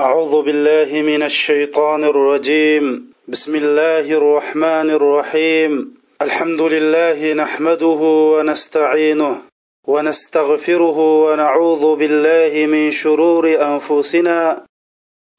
أعوذ بالله من الشيطان الرجيم. بسم الله الرحمن الرحيم. الحمد لله نحمده ونستعينه ونستغفره ونعوذ بالله من شرور أنفسنا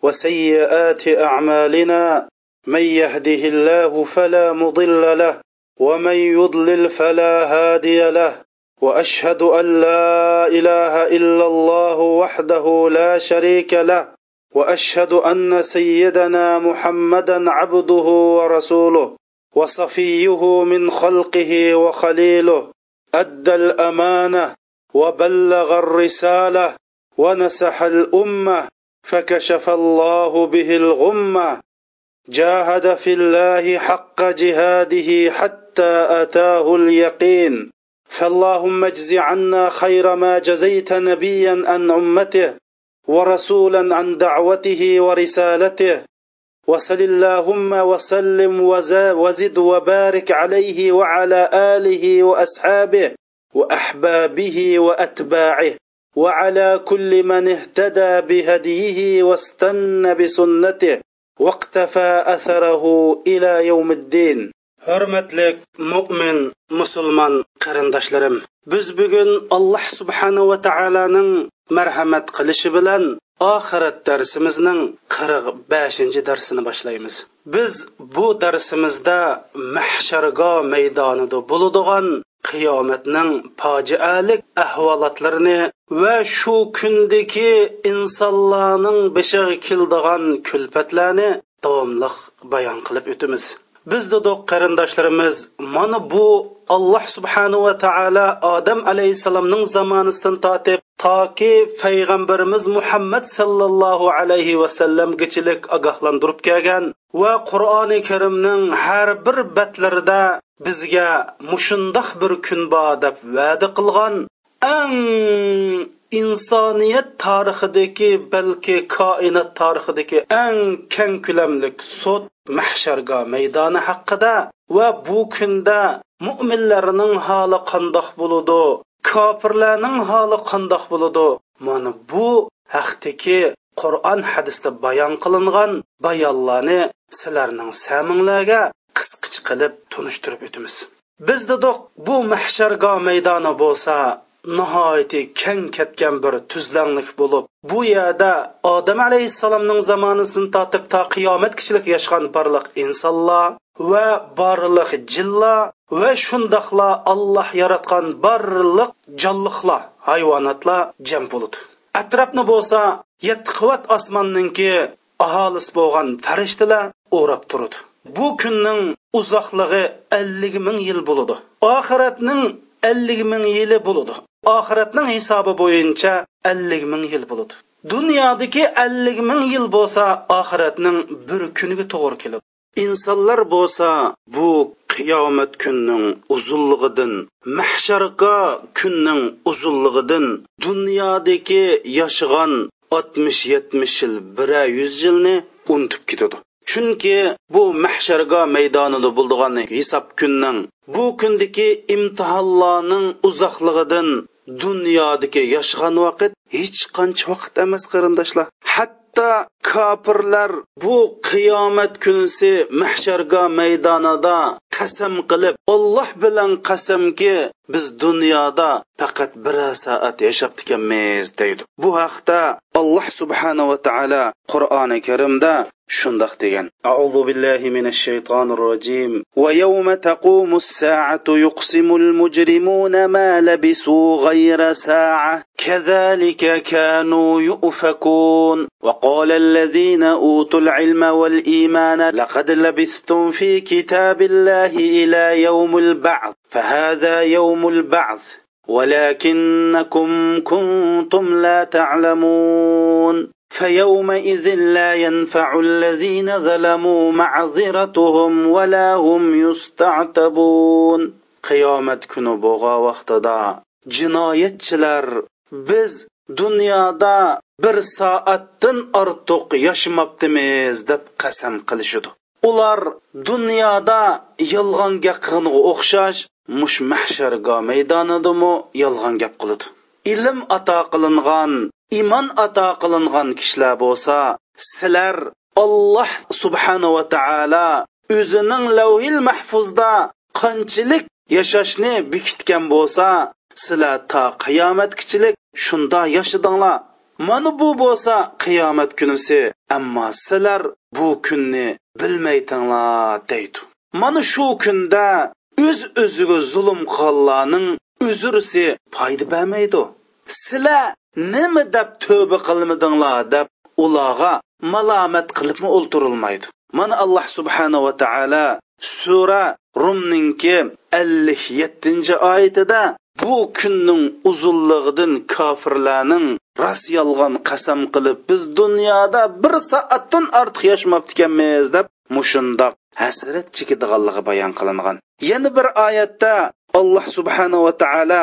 وسيئات أعمالنا. من يهده الله فلا مضل له ومن يضلل فلا هادي له. وأشهد أن لا إله إلا الله وحده لا شريك له. وأشهد أن سيدنا محمدا عبده ورسوله وصفيه من خلقه وخليله أدى الأمانة وبلغ الرسالة ونسح الأمة فكشف الله به الغمة. جاهد في الله حق جهاده حتى أتاه اليقين. فاللهم اجز عنا خير ما جزيت نبيا عن أمته ورسولا عن دعوته ورسالته. وصل اللهم وسلم وزد وبارك عليه وعلى آله وأصحابه وأحبابه وأتباعه. وعلى كل من اهتدى بهديه واستنى بسنته واقتفى أثره إلى يوم الدين. Hurmatli mo'min musulmon qarindoshlarim biz bugun alloh subhanava taoloning marhamat qilishi bilan oxirat darsimizning qirq beshinchi darsini boshlaymiz. Biz bu darsimizda mahshargo maydonida bo'ladigan qiyomatning fojialik ahvolotlarini va shu kundagi insonlarning bishig'i keldigan kulfatlarni davomliq bayon qilib o'tamiz. Biz dedik qarindoshlarimiz mana bu alloh subhanava taolo odam alayhissalomning zamonisidan tortib toki payg'ambarimiz muhammad sallallohu alayhi vasallamgachilik ogohlantirib kelgan va qur'oni karimning har bir batlarida bizga mushundoq bir kun bor deb va'da qilgan. Eng insoniyat tarixidagi balki koinot tarixidagi eng keng ko'lamlik sud mahsharga maydoni haqida va bu kunda mo'minlarning holi qandoq bo'ludi? Kofirlarning holi qandoq bo'ladi? Mana bu haqdagi qur'on hadisda bayon qilingan bayonlarni sizlarning saminglarga qisqich qilib tunishtirib o'tamiz. Biz dedik bu mahsharga maydoni bo'lsa nihoyatda keng ketgan bir tuzlanlik bo'lib bu yerda odam alayhissalomning zamonisidan tortib to qiyomatgachilik yashgan barliq insonlar va barliq jilla va shundoqla alloh yaratgan barliq jonliqlar hayvonotlar jam bo'ldi. atrofni bo'lsa yetti qavat osmonninki aholis bo'lgan farishtalar o'rab turdi. bu kunning uzoqligi ellik ming yil bo'ladi oxiratning ellik ming yili bo'ladi oxiratning hisobi bo'yicha ellik ming yil bo'ladi dunyodagi ellik ming yil bo'lsa oxiratning bir kuniga to'g'ri keladi insonlar bo'lsa bu qiyomat kunning uzunligidan mahsharga kunning uzunligidan dunyodagi yashagan oltmish yetmish yil bira yuz yilni unutib ketadi. Chunki bu mahsharga maydonida bo'ldigan hisob kunning bu kundagi imtihonlarning uzoqligidan dunyodagi yashagan vaqt hech qancha vaqt emas qarindoshlar. Hatto kofirlar bu qiyomat kunisi mahsharga maydonida qasam qilib olloh bilan qasamki biz dunyoda faqat bir soat yashabdikanmiz deydi. Bu haqda alloh subhanava قرآن qur'oni دا شندخ تيجن أعوذ بالله من الشيطان الرجيم ويوم تقوم الساعة يقسم المجرمون ما لبسوا غير ساعة كذلك كانوا يؤفكون وقال الذين أوتوا العلم والإيمان لقد لبثتم في كتاب الله الله إلى يوم البعث فهذا يوم البعث ولكنكم كنتم لا تعلمون. فيومئذ لا ينفع الذين ظلموا معذرتهم ولا هم يستعتبون. قيامت كنو بغا وقت دا. جنايتشلر بز دنيا دا بر ساعتن أرتق يشمبتميز دب قسم قلشدو. Ular dunyoda yolg'on gap qilganga o'xshash mush mahsharga maydonidami yolg'on gap qiladi. Ilm ato qilingan iymon ato qilingan kishilar bo'lsa sizlar alloh subhanava taolo o'zining lavhil mahfuzda qanchalik yashashni bekitgan bo'lsa sizlar to qiyomatgichilik shunda yashadinglar mana bu bo'lsa qiyomat kunisi ammo sizlar bu kunni bilmaytinglar deydi. Mana shu kunda o'z öz o'ziga zulm qilganlarning uzrisi foyda bermaydi. Sizlar nima deb tövbe qilmadinglar deb ularga malomat qilibmi o'ltirilmaydi mana alloh subhanava taolo sura rumninki ellik yettinchi oyatida bu kunning uzunligidan kofirlarning ras yolg'on qasam qilib biz dunyoda bir soatdan ortiq yashmabdikanmiz deb mushundoq hasrat chekadiganligi bayon qilingan yana bir oyatda alloh subhanava taolo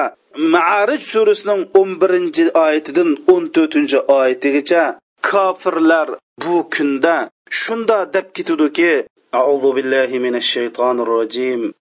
maarij surasining o'n birinchi oyatidan o'n to'rtinchi oyatigacha kofirlar bu kunda shunda deb ketudiki أعوذ بالله من الشيطان الرجيم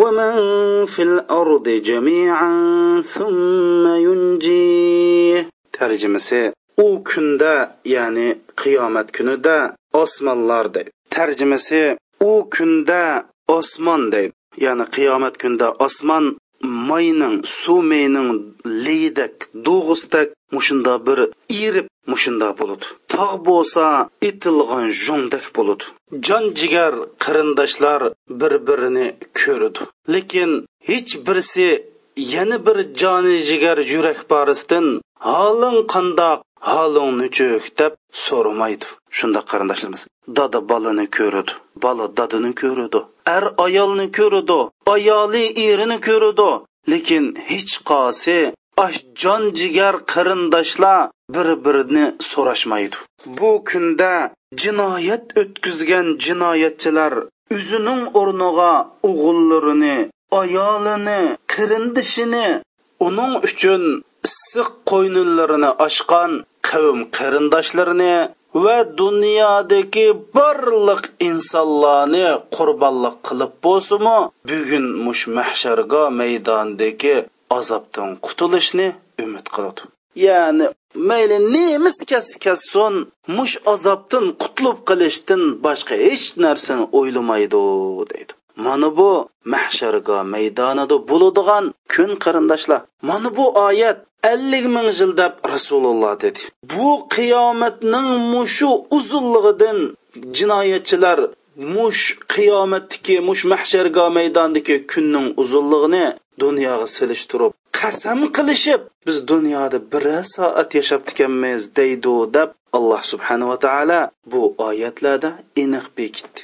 ومن في الأرض جميعا ثم ينجيه ترجمة u kunda ya'ni qiyomat kunida osmonlar deydi tarjimasi u kunda osmon deydi ya'ni qiyomat kunda osmon moyning suv meyning leydak dug'usdak mushunda bir erib mushunda bo'ladi tog' bo'lsa itilgan jungdak bo'ladi jon jigar qarindoshlar bir birini ko'radi lekin hech birisi yana bir joni jigar yurak borisidan holing qandoq holing nuchuk deb so'ramaydi. Shundoq qarindoshlarimiz dada bolani ko'radi bola dadini ko'radi er ayolni ko'radi ayoli erini ko'radi lekin hech qosi ash jon jigar qarindoshlar bir birini so'rashmaydi. Bu kunda jinoyat o'tkazgan jinoyatchilar o'zining o'rniga o'g'illarini ayolini qarindishini uning uchun issiq qo'ynlarini ochgan qavm qarindoshlarini va dunyodagi barliq insonlarni qurbonlik qilib bo'lsimi bugun mush mahsharga maydondagi azobdan qutulishni umid qiladi. Ya'ni mayli nemis kas kasson mush azobdan qutulib qilishdan boshqa hech narsani o'ylamaydi deydi. Mana bu mahsharga maydonida bo'ladigan kun qarindoshlar. Mana bu oyat ellik ming yil deb rasululloh dedi. Bu qiyomatning mushu uzunligidan jinoyatchilar mush qiyomatdagi mush mahsharga maydondagi kunning uzunligini dunyoga silishtirib qasam qilishib biz dunyoda bir soat yashab ekanmiz deydi deb alloh subhanava taolo bu oyatlarda aniq bekitdi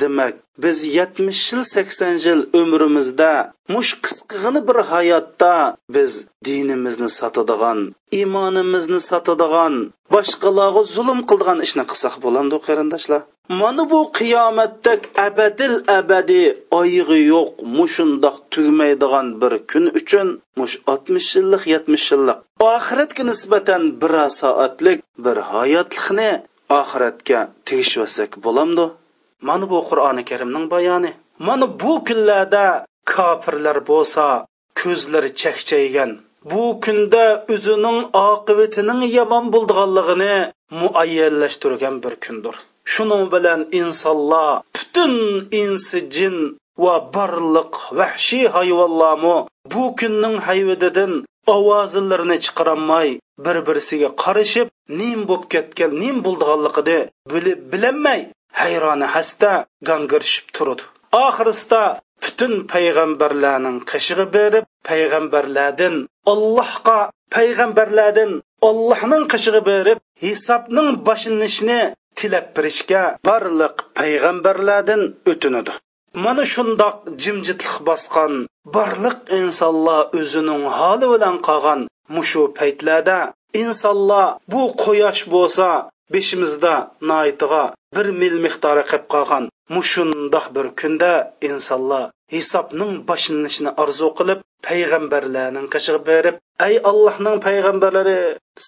demak biz yetmish yil sakson yil umrimizda mush qisqig'ini bir hayotda biz dinimizni sotadigan iymonimizni sotadigan boshqalarga zulm qiladigan ishni qilsak bo'lamdi qarindoshlar. Mana bu qiyomatdak abadil abadiy oyig'i yo'q mushundoq tugmaydigan bir kun uchun mush oltmish yillik yetmish yillik. Oxiratga nisbatan bir soatlik bir hayotlikni oxiratga tegishvasak bo'lamdi mana bu qur'oni karimning bayoni. Mana bu kunlarda kofirlar bo'lsa ko'zlari chakchaygan. Bu kunda o'zining oqibatining yomon bo'lganligini muayyanlashtirgan bir kundir. Shuning bilan insonlar butun insi jin va barliq vahshiy hayvonlarmi bu kunning hayvididan ovozilarini chiqarolmay bir birisiga qarashib nim bo'lib ketgan nim bo'ldiganligini bilib bilinmay hayroni hasta gangirishib turdi. Oxirisida butun payg'ambarlarning qishig'i berib payg'ambarlardan allohga payg'ambarlardan allohning qishig'i berib hisobning boshlanishini tilab birishga barliq payg'ambarlardan o'tinadi. Mana shundoq jimjitlik bosgan barliq insonlar o'zining holi bilan qolgan mushu paytlarda insonlar bu quyosh bo'lsa beshimizda noitiga bir mil miqdori qilib qolgan mushundoq bir kunda insonlar hisobning boshlanishini orzu qilib payg'ambarlarning qishig'i berib ey allohning payg'ambarlari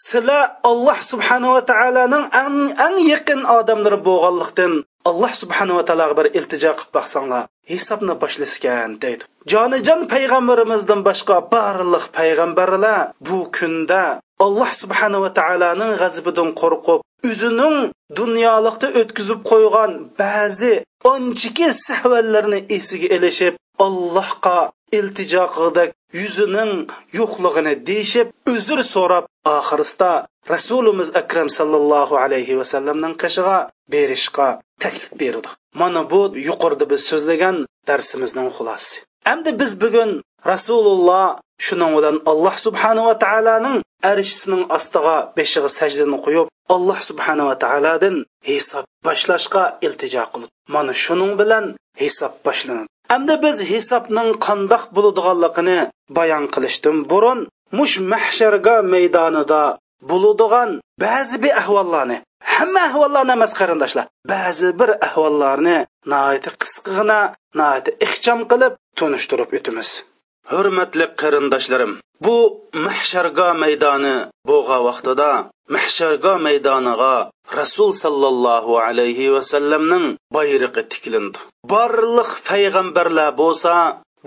sizlar alloh subhanava taoloning eng eng yaqin odamlari bo'lganlikdan alloh subhanava taologa bir iltijo qilib baqsanglar hisobni boshlasgan deydi. Jonijon payg'ambarimizdan boshqa barliq payg'ambarlar bu kunda alloh subhanava taoloning g'azibidan qo'rqib o'zining dunyolikda o'tkazib qo'ygan ba'zi onchiki sahvallarni esiga ilishib allohga iltijo qildik yuzining yo'qlig'ini deyishib uzr so'rab oxirisda rasulimiz akram sallallohu alayhi vasallamning qishig'a berishga taklif berdi. Mana bu yuqorida biz so'zlagan darsimizning xulosasi. Endi biz bugun rasululloh shuning bilan alloh subhanava taoloning arshisining ostiga beshig'i sajdani qo'yib alloh subhanava taolodan hisob boshlashga iltijo qildi mana shuning bilan hisob boshlanadi endi biz hisobning qandoq bo'ladiganligini bayon qilishdan burun mush mahsharga maydonida bo'ladigan ba'zi bir ahvollarni hamma ahvollarni emas qarindoshlar ba'zi bir ahvollarni nihoyatda qisqagina nihoyatda ixcham qilib tunishtirib o'tamiz. Hurmatli qarindoshlarim bu mahsharga maydoni bo'lgan vaqtida mahsharga maydoniga rasul sallallohu alayhi vasallamning bayrog'i tiklindi barliq payg'ambarlar bo'lsa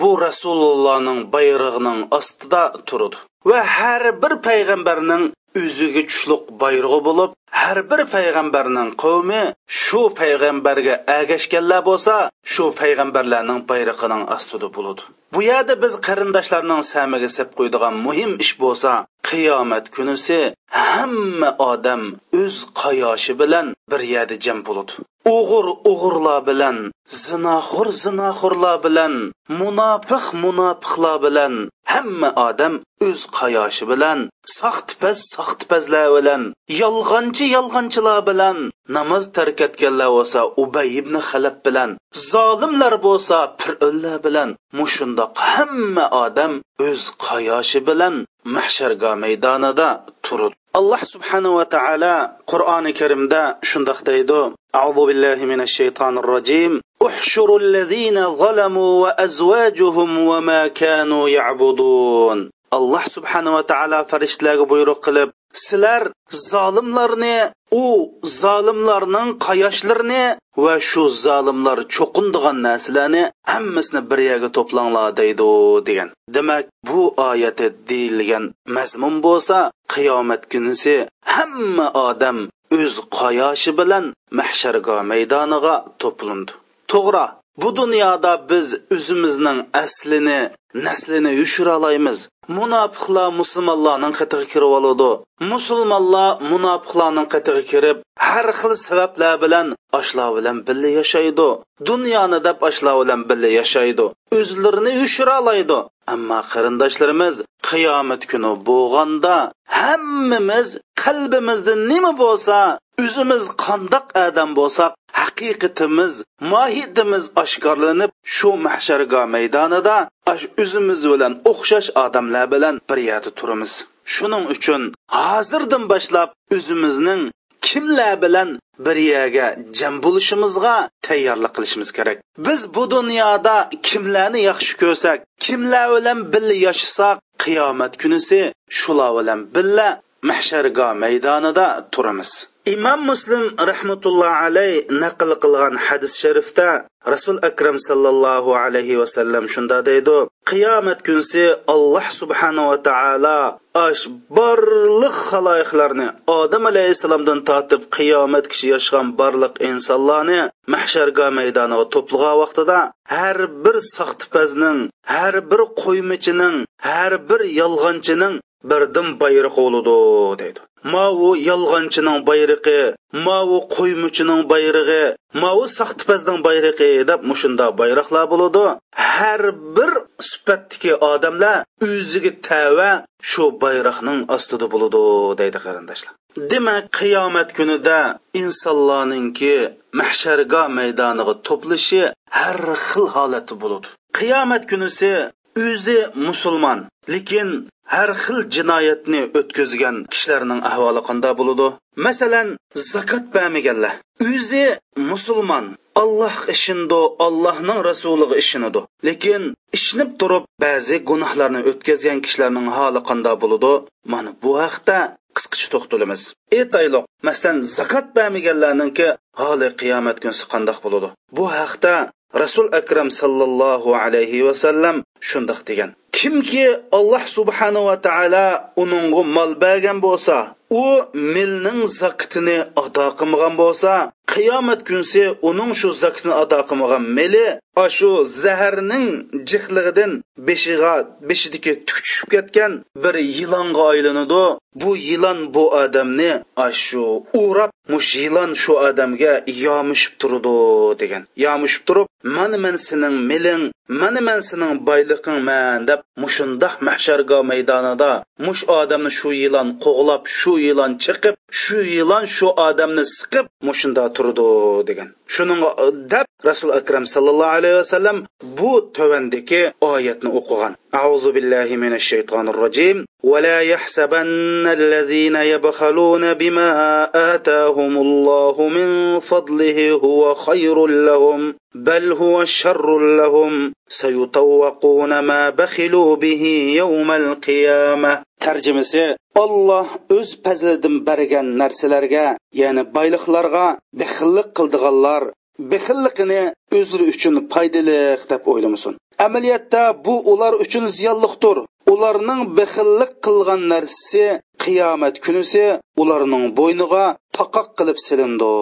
bu rasulullohning bayrog'ining ostida turdi. Va har bir payg'ambarning o'ziga tushliq bayrog'i bo'lib har bir payg'ambarning qavmi shu payg'ambarga agashganlar bo'lsa shu payg'ambarlarning bayrog'ining ostida bo'ladi. Bu yerda biz qarindoshlarning samiga sep qo'ydigan muhim ish bo'lsa qiyomat kunisi hamma odam o'z qayoshi bilan bir yerda jam bo'ladi. O'g'ir o'g'irlar bilan zinoxo'r zinoxo'rlar bilan munofiq munofiqlar bilan hamma odam o'z qayoshi bilan soxtipaz soxtipazlar bilan yolg'onchi yolg'onchilar bilan namoz tark etganlar bo'lsa ubay ibn halab bilan zolimlar bo'lsa pirullar bilan mushundoq hamma odam o'z qayoshi bilan mahsharga maydonida turib alloh subhanahu va taolo qur'oni karimda shundoq deydi أعوذ بالله من الشيطان الرجيم احشروا الذين ظلموا وأزواجهم وما كانوا يعبدون alloh subhanava taolo farishtalarga buyruq qilib sizlar zolimlarni u zolimlarning qayoshlarini va shu zolimlar cho'qindigan narsalarni hammasini bir yerga to'planglar deydi degan demak bu oyati deyilgan mazmun bo'lsa qiyomat kunisi hamma odam o'z qayoshi bilan mahsharga maydoniga to'plandi To'g'ri. Bu dunyoda biz o'zimizning aslini naslini yushira olamiz munofiqlar musulmonlarning qatiga kirib oladi. Musulmonlar munofiqlarning qatiga kirib har xil sabablar bilan oshlar bilan birga yashaydi. Dunyoni deb oshlar bilan birga yashaydi. O'zlarini yushira oladi ammo qarindoshlarimiz qiyomat kuni bo'lganda hammamiz qalbimizda nima bo'lsa o'zimiz qandoq odam bo'lsak haqiqatimiz mohiyatimiz oshkorlanib shu mahsharga maydonida o'zimiz bilan o'xshash odamlar bilan bir yerda turamiz. Shuning uchun hozirdan boshlab o'zimizning kimlar bilan bir yerga jam bo'lishimizga tayyorlik qilishimiz kerak. Biz bu dunyoda kimlarni yaxshi ko'rsak kimlar bilan birga yashasak qiyomat kunisi shular bilan birga mahsharga maydonida turamiz. Imom muslim rahmatullohi alay naql qilgan hadis sharifda rasul akram sallallohu alayhi vasallam shunda deydi qiyomat kunsi alloh subhanava taolo ash barliq haloyiqlarni odam alayhissalomdan tortib qiyomat kishi yashagan barliq insonlarni mahsharga maydoniga to'plagan vaqtida har bir soxtipazning har bir qo'ymichining har bir yolg'onchining birdan bayroq bo'ludi deydi. Mavu yolg'onchining bayrog'i mavu qo'ymuchining bayrog'i mavu saxtipazning bayrog'i deb mushunda bayroqlar bo'ladi. Har bir sifatdagi odamlar o'ziga tava shu bayroqning ostida bo'ladi deydi qarindoshlar. Demak qiyomat kunida insonlarninki mahsharga maydoniga to'plashi har xil holati bo'ladi. Qiyomat kunisi o'zi musulmon lekin har xil jinoyatni o'tkazgan kishilarning ahvoli qanday bo'ladi? Masalan zakot bermaganlar. O'zi musulmon alloh ishindi allohning rasuliga ishinidi lekin ishinib turib ba'zi gunohlarni o'tkazgan kishilarning holi qanday bo'ladi? Mana bu haqda qisqacha to'xtalamiz. Aytaylik masalan zakot bermaganlarninki holi qiyomat kunsi qandoq bo'ladi? Bu haqda rasul akram sallallohu alayhi vasallam shundoq degan. Kimki alloh subhanava taolo uningga mol bergan bo'lsa u milning zakitini ado qilmagan bo'lsa qiyomat kunsi uning shu zakitini ado qilmagan mili shu zaharning jihlig'idan beshiga beshidiki tuk tushib ketgan bir yilonga aylanadi. Bu yilon bu odamni shu urab mush yilon shu odamga yomishib turdi degan. Yomishib turib mana man sening miling mana man sening boyliqingman deb mushundoq mahsharga maydonida mush odamni shu yilon qo'g'lab shu yilon chiqib shu yilon shu odamni siqib mushunda turdi degan. Shuning deb rasul akram sallallohu alayhi vasallam bu tövandagi oyatni o'qigan أعوذ بالله من الشيطان الرجيم ولا يحسبن الذين يبخلون بما آتاهم الله من فضله هو خير لهم بل هو شر لهم سيطوقون ما بخلوا به يوم القيامة tarjimasi olloh o'z fazlidan bergan narsalarga ya'ni boyliqlarga bexillik qildiganlar bexilligini o'zlari uchun foydali deb o'ylamasin amaliyotda bu ular uchun ziyonliqdir. Ularning bexillik qilgan narsasi qiyomat kunisi ularning bo'yniga taqoq qilib silindi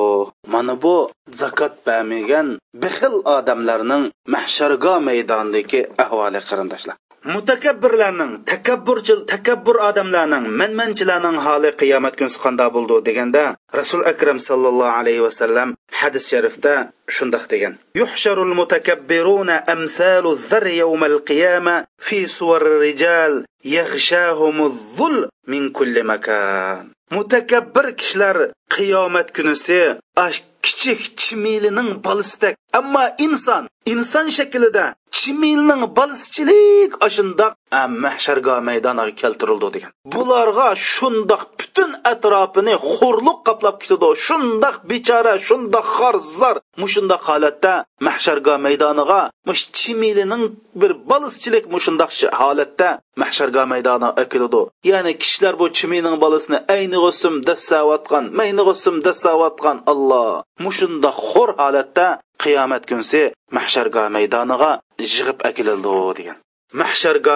mana bu zakot bermagan bexil odamlarning mahsharga maydonidagi ahvoli qarindoshlar. Mutakabbirlarning takabburchil takabbur odamlarning manmanchilarning holi qiyomat kunsi qanday bo'ldi deganda rasul akram sallallohu alayhi vasallam hadis sharifda shundoq degan. Yuhsharul mutakabbiruna amsalu zar yawmal qiyama fi suwar rijal yaghshahumuz zul min kulli makan. Mutakabbir kishilar qiyomat kunisi kichik chimilining bolisidek ammo inson inson shaklida chimilning balischilik ashundoq mahsharga maydoniga keltirildi degan. Bularga shundoq butun atrofini xo'rliq qoplab ketadi shundoq bechora shundoq xorzor mushundoq holatda mahsharga maydoniga mush chimilining bir balischilik mushundoq holatda mahsharga maydoniga keladi ya'ni kishilar bu chimining balisini ayni g'usum dassavotgan mayni g'usum dassavotgan alloh mushundoq xo'r holatda qiyomat kunsi mahsharga maydoniga yig'ib akilildi degan mahsharga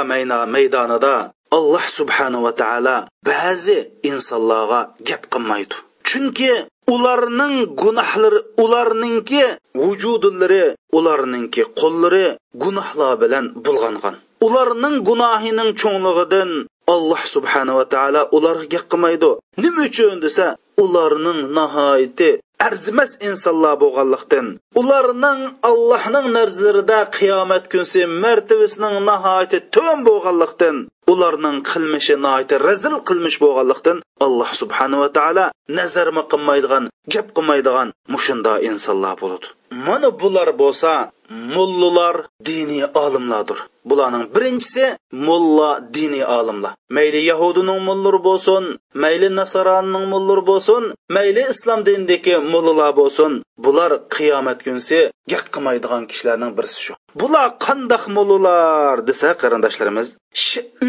maydonida alloh subhanahu va taolo ba'zi insonlarga gap qilmaydi chunki ularning gunohlari ularningki vujudlari ularningki qo'llari gunohlar bilan bulg'angan ularning gunohining cho'nglig'idan alloh subhanava taolo ularga gap qilmaydi nima uchun desa ularning nihoyati arzimas insonlar bo'lganlikdan ularning allohning nazarida qiyomat kunsi martabasining nihoyati to'm bo'lganlikdan ularning qilmishi nihoyati razil qilmish bo'lganlikdan alloh subhanava taolo nazarmi qilmaydigan gap qilmaydigan mushunda insonlar bo'ladi. Mana bular bo'lsa mullalar diniy olimlardir. Bularning birinchisi mulla diniy olimlar. Mayli yahudining mullari bo'lsin mayli nasoronning mullari bo'lsin mayli islom dinidagi mullalar bo'lsin. Bular qiyomat kunsi gap qilmaydigan kishilarning birisi shu. Bular qandoq mullalar desa qarindoshlarimiz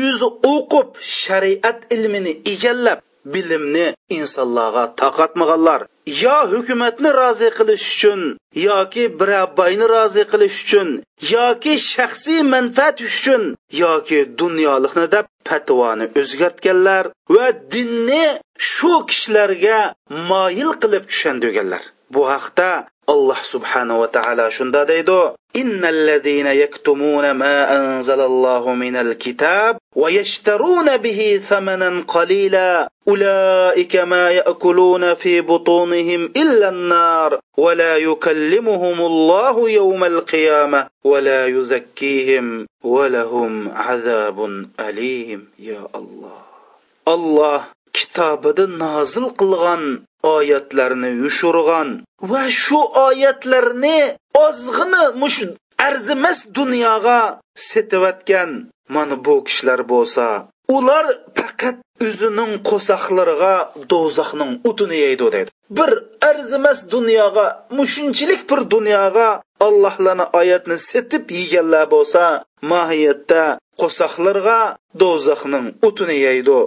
o'zi o'qib shariat ilmini egallab bilimni insonlarga taqatmaganlar yo hukumatni rozi qilish uchun yoki bir abbayni rozi qilish uchun yoki shaxsiy manfaat uchun yoki dunyolikni deb patvoni o'zgartganlar va dinni shu kishilarga moyil qilib tushundirganlar bu haqda alloh subhanava taolo shunda deydi إن الذين يكتمون ما أنزل الله من الكتاب ويشترون به ثمنا قليلا أولئك ما يأكلون في بطونهم إلا النار ولا يكلمهم الله يوم القيامة ولا يزكيهم ولهم عذاب أليم يا الله الله kitobida nozil qilgan Oyatlarni yushurgan va shu oyatlarni ozg'ini mush arzimas dunyoga setayotgan mana bu kishilar bo'lsa ular faqat o'zining qo'saqlariga do'zaxning o'tini yeydi deydi. Bir arzimas dunyoga mushunchilik bir dunyoga allohlarni oyatni setib yeganlar bo'lsa mohiyatda qo'saqlarga do'zaxning o'tini yeydi.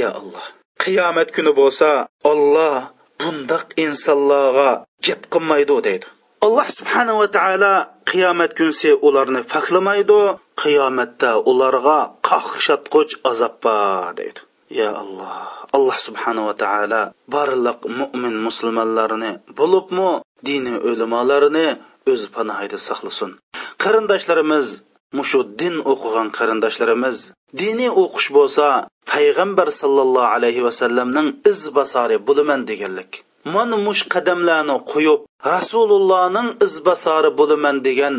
Yo alloh qiyomat kuni bo'lsa olloh bundoq insonlarga gap qilmaydi deydi. Alloh subhanahu va taolo qiyomat kunsi ularni faklamaydi qiyomatda ularga qaqshatquch azob bor deydi. Ya alloh alloh subhanahu va taolo barliq mo'min musulmonlarni bo'libmi dini o'limolarini o'z panohida saqlasin. Qarindoshlarimiz mushu din o'qigan qarindoshlarimiz diniy o'qish bo'lsa payg'ambar sollallohu alayhi vasallamning iz basori bo'laman deganlik. Mana mush qadamlarni qo'yib rasulullohning izbasori bo'laman degan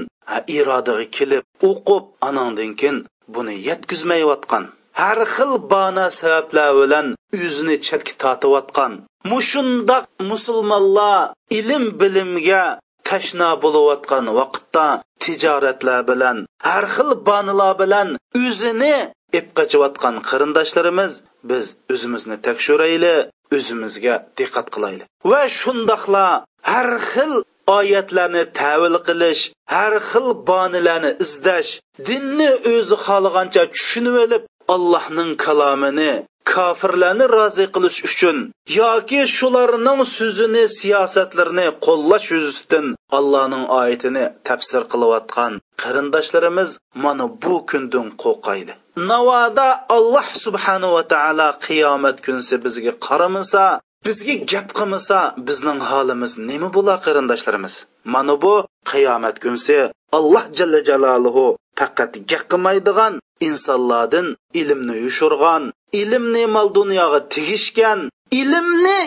irodaga kelib o'qib anandan keyin buni yetkazmayotgan. Har xil bana sabablar bilan o'zini chetga tortayotgan. Mushundoq musulmonlar ilm bilimga tashna bo'layotgan vaqtda tijoratlar bilan har xil bonilar bilan o'zini ip qochayotgan qarindoshlarimiz biz o'zimizni tekshirayli o'zimizga diqqat qilaylik. Va shundoqla har xil oyatlarni tavil qilish har xil bonilarni izlash dinni o'zi xohlagancha tushunib olib allohning kalomini kofirlarni rozi qilish uchun yoki shularning so'zini siyosatlarini qo'llash yuzasidan allohning oyatini tafsir qilayotgan qarindoshlarimiz mana bu kundan qo'rqaydi. Navoda alloh subhanava taolo qiyomat kunsi bizga qaramasa bizga gap qilmasa bizning holimiz nima bo'lar qarindoshlarimiz? Mana bu qiyomat kunsi alloh jalla jalolihu faqat gap qilmaydigan insonlardan ilmni yushurgan ilmni mol dunyoga tegishgan ilmni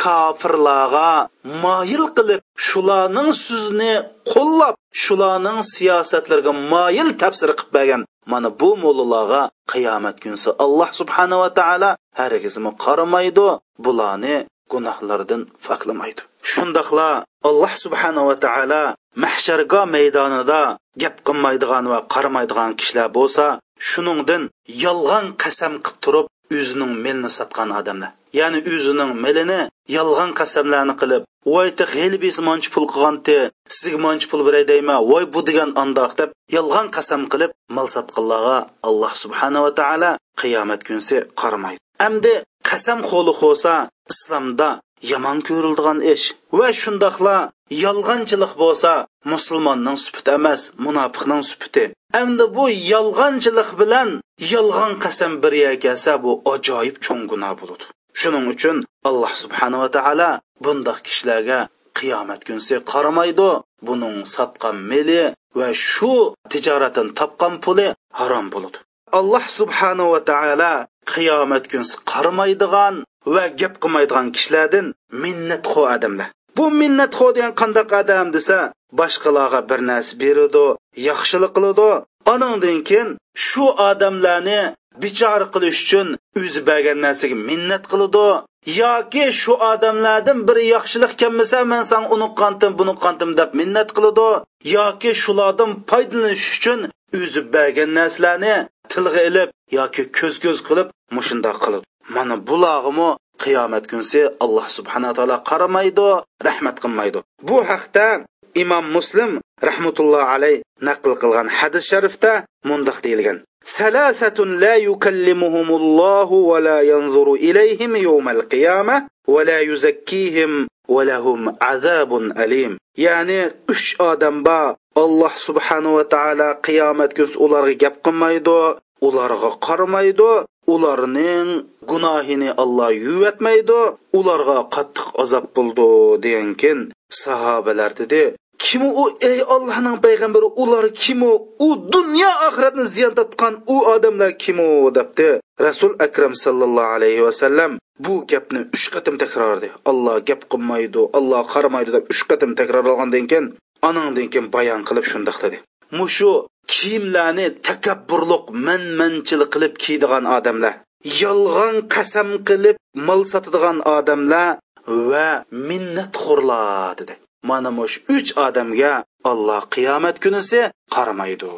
kofirlarga moyil qilib shularning so'zini qo'llab shularning siyosatlariga moyil tafsir qilib bergan mana bu mo'llalarga qiyomat kunsi alloh subhanava taolo hargizmi qaramaydi bularni gunohlardan faklamaydi shundoqla alloh subhanava taolo mahsharga maydonida gap qilmaydigan va qaramaydigan kishilar bo'lsa shuningdan yolg'on qasam qilib turib o'zining melni sotgan odamlar. Ya'ni o'zining milini yolg'on qasamlarni qilib voy heli biz manchi pul qilganti sizga manchi pul beray deyman voy bu degan andoq deb yolg'on qasam qilib mol sotqinlarga alloh subhanava taolo qiyomat kunsi qaramaydi. Amdi qasam qo'li qo'sa islomda yomon ko'rildigan ish va shundoqla yolg'onchilik bo'lsa musulmonning supiti emas munofiqning supiti endi bu yolg'onchilik bilan yolg'on qasam birga kelsa bu ajoyib cho'ng gunoh bo'ladi. Shuning uchun alloh subhanava taolo bundoq kishilarga qiyomat kunsi qaramaydi. Buning sotgan meli va shu tijoratdan topgan puli harom bo'ladi. Alloh subhanava taolo qiyomat kunsi qaramaydigan va gap qilmaydigan kishilardan minnatxo odamlar. Bu minnatxo degan qandaq odam desa boshqalarga bir narsa beradi yaxshilik qiladi. Anandan keyin shu odamlarni bichora qilish uchun o'zi bergan narsaga minnat qiladi yoki shu odamlardan biri yaxshilik kelmasa man san uni qantim buni qantim deb minnat qiladi yoki shulardan foydalanish uchun o'zi bergan narsalarni tilga ilib yoki ko'z ko'z qilib mushundoq qiladi mana bulog'imi qiyomat kunsi alloh subhanaa taolo qaramaydi rahmat qilmaydi. Bu haqda imom muslim rahmatulloh alayh naql qilgan hadis sharifda mundoq deyilgan. salasatun la yukallimuhumullohu va la yanzuru ilayhim yawmal qiyamah va la yuzakkihim va lahum azabun alim. Ya'ni 3 odam bor alloh subhanahu va taala qiyomat kunsi ularga gap qilmaydi ularga qaramaydi ularning gunohini Alloh yuvatmaydi ularga qattiq azob bo'ldi degankin sahobalar kim u ey Allohning payg'ambari? Ular kim u? U dunyo oxiratni ziyon tortgan u odamlar kim u? debdi rasul akram sallallohu alayhi vasallam bu gapni uch qatim takrorladi Alloh gap qilmaydi Alloh qaramaydi deb uch qatim takrorlagandan keyin anandan keyin bayon qilib shundoq dedi. Mushu kiyimlarni takabburliq manmanchilik qilib kiydigan odamlar yolg'on qasam qilib mol sotadigan odamlar va minnatxo'rlar dedi. Mana mush uch odamga alloh qiyomat kunisi qaramaydi.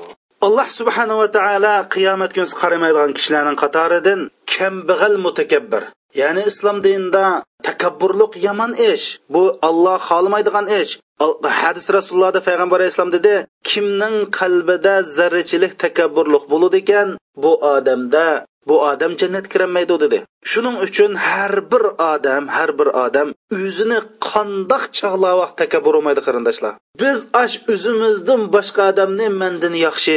Alloh subhanava taolo qiyomat kunisi qaramaydigan kishilarning qatoridan kambag'al mutakabbir ya'ni islom dinida takabburlik yomon ish bu olloh xohlamaydigan ish. Hadis rasulullohda payg'ambar alayhissalom dedi kimning qalbida zarrachilik takabburlik bo'ladi ekan bu odamda bu odam jannatga kirolmaydi dedi. Shuning uchun har bir odam har bir odam o'zini qandoq chog'lab takabbur bo'lmaydi qarindoshlar. Biz ash o'zimizdan boshqa odamni mandan yaxshi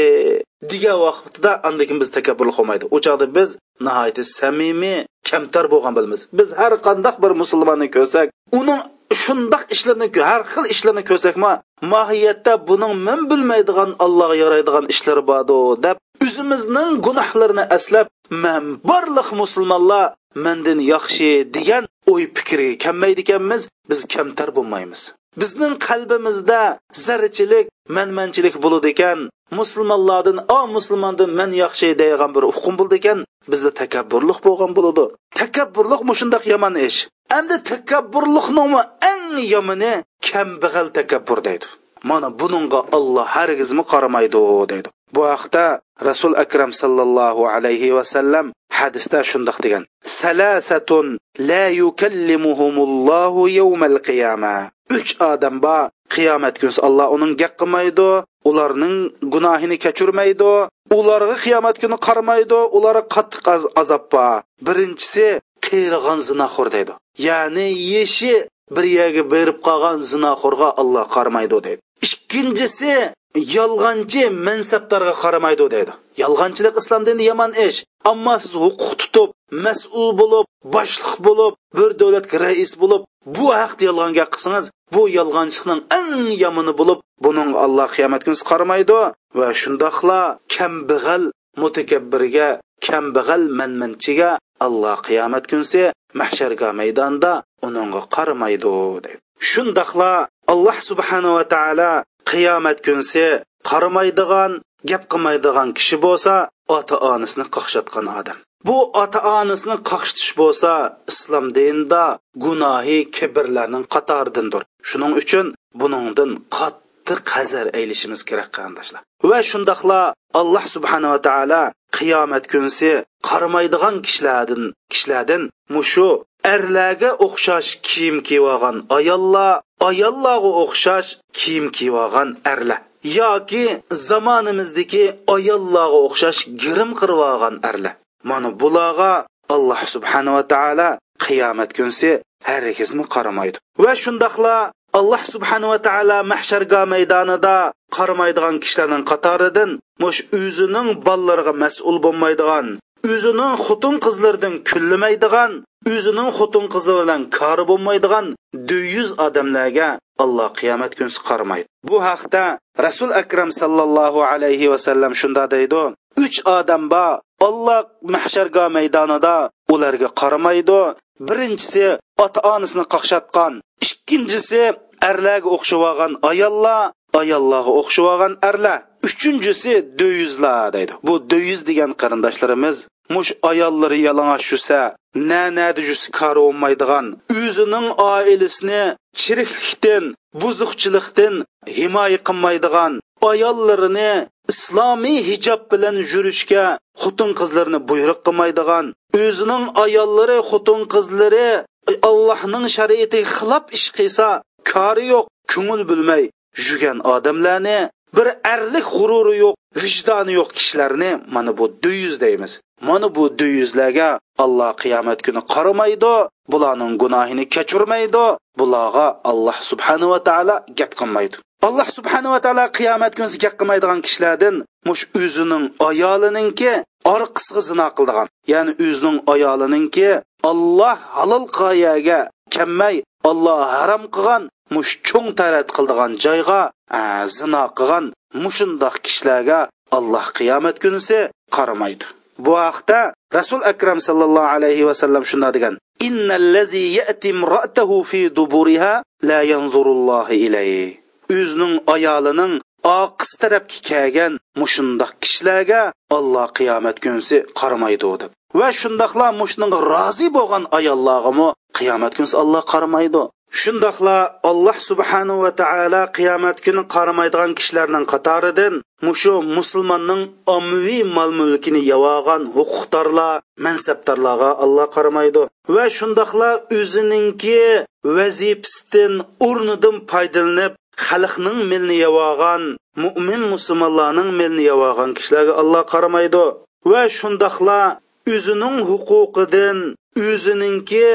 degan vaqtida andakin biz takabbur qilmaydi. U chog'da biz nihoyatda samimiy kamtar bo'lgan bilamiz biz har qandoq bir musulmonni ko'rsak uning shundoq ishlarni har xil ishlarni ko'rsakma mohiyatda buning men bilmaydigan allohga yaraydigan ishlar bordu deb o'zimizning gunohlarini aslab man barliq musulmonlar mendan yaxshi degan o'y fikrga kelmaydi ekanmiz biz kamtar bo'lmaymiz. Bizning qalbimizda zarchilik manmanchilik bo'ladi ekan. Musulmonlardan o musulmondan man yaxshi degan bir huqum bo'ldi ekan. Bizda takabburlik bo'lgan bo'ladi. Takabburlik mushundoq yomon ish? Endi takabburlikning eng yomoni kambag'al takabbur deydi. Mana buningga olloh hargizmi qaramaydi deydi. Bu haqda rasul akram sallallohu alayhi vasallam hadisda shundoq degan. Salasatun la yukallimuhumullohu yawmal qiyama. Uch odam bor qiyomat kuni alloh uning gap qilmaydi ularning gunohini kechirmaydi ularga qiyomat kuni qaramaydi ularga qattiq azob bor. Birinchisi qiyrilgan zinaxo'r deydi. Ya'ni yeshi bir yerga berib qolgan zinaxo'rga alloh qaramaydi deydi. Ikkinchisi yolg'onchi mansabdorga qaramaydi deydi. Yolg'onchilik islom dinida yomon ish ammo siz huquq tutib mas'ul bo'lib boshliq bo'lib bir davlatga rais bo'lib bu haqda yolg'on gap qilsangiz bu yolg'onchilikning eng yomoni bo'lib buning alloh qiyomat kunisi qaramaydi. Va shundoqla kambag'al mutakabbirga kambag'al manmanchiga alloh qiyomat kunsi mahsharga maydonda uningga qaramaydi deydi shundoqla alloh subhanava taolo qiyomat kunsi qaramaydigan gap qilmaydigan kishi bo'lsa ota onasini qaqshatgan odam. Bu ota onasini qaqshitish bo'lsa islom dinida gunohi kibrlarning qatoridandir. Shuning uchun buningdan qattiq qazar aylishimiz kerak qarindoshlar. Va shundoqla alloh subhanava taolo qiyomat kunsi qaramaydigan kishilardan kishilardan mushu erlarga o'xshash kiyim kiyib olgan ayollar ayollarga o'xshash kiyim kiyib olgan erlar yoki zamonimizdagi ayollarga o'xshash girim qirib olgan erlar. Mana bularga alloh subhanava taolo qiyomat kunsi hargizmi qaramaydi. Va shundoqla alloh subhanava taolo mahsharga maydonida qaramaydigan kishilarning qatoridan mush o'zining bolalariga mas'ul bo'lmaydigan o'zining xotin qizlaridan kullamaydigan o'zining xotin qizi bilan kori bo'lmaydigan yuz odamlarga alloh qiyomat kunsi qaramaydi. Bu haqda rasul akram sallallohu alayhi vasallam shunda deydi uch odam bor olloh mahsharga maydonida ularga qaramaydi. Birinchisi ota onasini qaqshatgan ikkinchisi erlarga o'xshab olgan ayollar ayollarga o'xshab olgan erlar. Uchinchisi do'yuzlar deydi. Bu do'yuz degan qarindoshlarimiz mush ayollari yalang'och yursa na nadi yusi kori bo'lmaydigan o'zining oilasini chiriklikdan buzuqchilikdan himoya qilmaydigan ayollarini islomiy hijob bilan yurishga xotin qizlarni buyruq qilmaydigan o'zining ayollari xotin qizlari allohning shariatiga xilof ish qilsa kori yo'q ko'ngil bilmay yurgan odamlarni bir arlik g'ururi yo'q vijdoni yo'q kishilarni mana bu duyuz deymiz. Mana bu duyuzlarga alloh qiyomat kuni qaramaydi bularning gunohini kechirmaydi bularga alloh subhanava taolo gap qilmaydi. Alloh subhanava taolo qiyomat kunisi gap qilmaydigan kishilardan mush o'zining ayolininki orqisiga zino qildigan. Ya'ni o'zining ayolininki olloh halol qoyaga kammay olloh harom qilgan mush cho'ng tarat qildigan joyga zino qilgan mushundoq kishilarga alloh qiyomat kunisi qaramaydi. Bu haqda rasul akram sallallohu alayhi vasallam shunday degan innallazi ya'ti imra'atahu fi duburiha la yanzurullohu ilayhi. O'zining ayolining oqis tarafga kelgan mushundoq kishilarga olloh qiyomat kunsi qaramaydi deb. Va shundoqla mushunga rozi bo'lgan ayollargami qiyomat kunsi olloh qaramaydi. Shundoqla alloh subhanahu va taolo qiyomat kuni qaramaydigan kishilarning qatoridan mushu musulmonning ommaviy mol mulkini yavogan huquqdorlar mansabdorlarga olloh qaramaydi. Va shundoqla o'zininki vazifasidan o'rnidan foydalanib xalqning milni yavogan mo'min musulmonlarning milni yavogan kishilarga alloh qaramaydi. Va shundoqla o'zining huquqidan o'zininki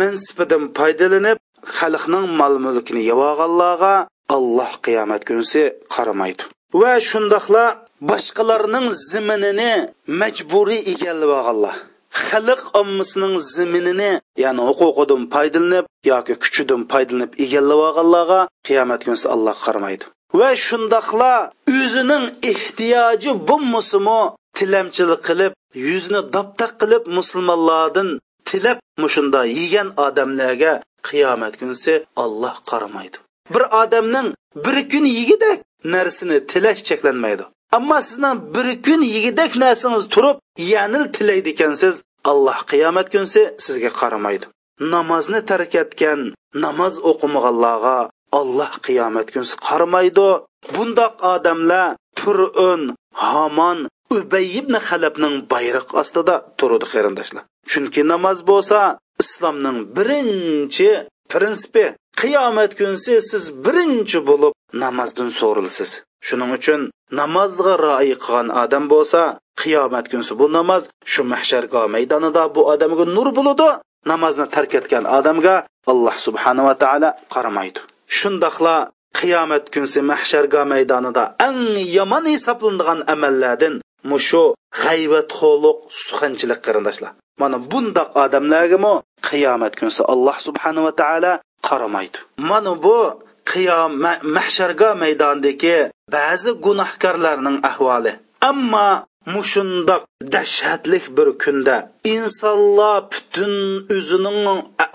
mansibidan foydalanib xalqning mol mulkini yavoganlarga alloh qiyomat kunisi qaramaydi. Va shundoqla boshqalarning ziminini majburiy egallab olganlar. Xalq ommasining ziminini ya'ni huquqidan foydalanib yoki kuchidan foydalanib egallab olganlarga qiyomat kunisi alloh qaramaydi. Va shundoqla o'zining ehtiyoji bo'lmasimi tilamchilik qilib yuzini doptaq qilib musulmonlardan tilab mushunda yegan odamlarga qiyomat kunisi olloh qaramaydi. Bir odamning bir kun yegidak narsani tilash cheklanmaydi. Ammo sizning bir kun yegidak narsangiz turib yanil tilaydi ekansiz alloh qiyomat kunsi sizga qaramaydi. Namozni tark etgan namoz o'qimaganlarga alloh qiyomat kunsi qaramaydi. Bundoq odamlar turun hamon ubay ibn halabning bayroq ostida turadi qarindoshlar. Chunki namoz bo'lsa islomning birinchi prinsipi qiyomat kunsi siz birinchi bo'lib namozdan so'rilsiz shuning uchun namozga rioya qilgan odam bo'lsa qiyomat kunsi bu namoz shu mahshargoh maydonida bu odamga nur bo'ladi namozni tark etgan odamga alloh subhanava taolo qaramaydi. Shundoqla qiyomat kunsi mahshargoh maydonida eng yomon hisoblanadigan amallardan mushu g'aybatxo'liq suxanchilik qarindoshlar. Mana bundoq odamlargami qiyomat kunsi alloh subhanava taolo qaramaydi. Mana bu qiyom mahsharga maydonidagi ba'zi gunohkorlarning ahvoli. Ammo mushundoq dahshatlik bir kunda insonlar butun o'zining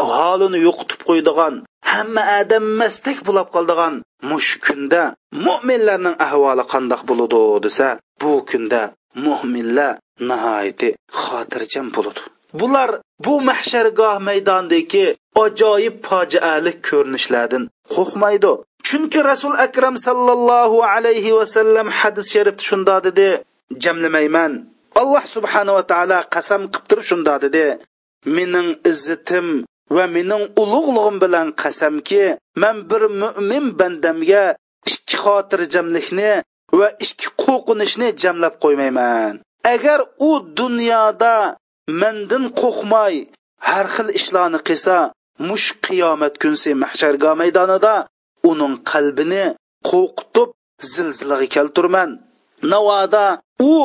holini yo'qotib qo'ydigan hamma odam mastak bo'lib qoldigan mush kunda mo'minlarning ahvoli qandoq bo'ladi desa bu kunda mo'minlar nihoyati xotirjam bo'ladi bular bu mahshargoh maydondagi ajoyib fojialik ko'rinishlardan qo'rqmaydi. Chunki rasul akram sallallohu alayhi vasallam hadis sharifda shunda dedi jamlamayman. Alloh subhanava taolo qasam qilib turib shunda dedi mening izzitim va mening ulug'lig'im bilan qasamki man bir mo'min bandamga ikki xotirjamlikni va ikki qo'rqinishni jamlab qo'ymayman. Agar u dunyoda mandan qo'rqmay har xil ishlarni qilsa mush qiyomat kunsi mahsharga maydonida uning qalbini qo'rqitib zilzilaga keltirman. Navoda u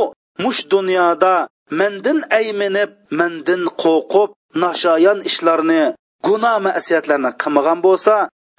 mush dunyoda mandan ayminib mandan qo'rqib nashoyon ishlarni gunoh masiyatlarni qilmagan bo'lsa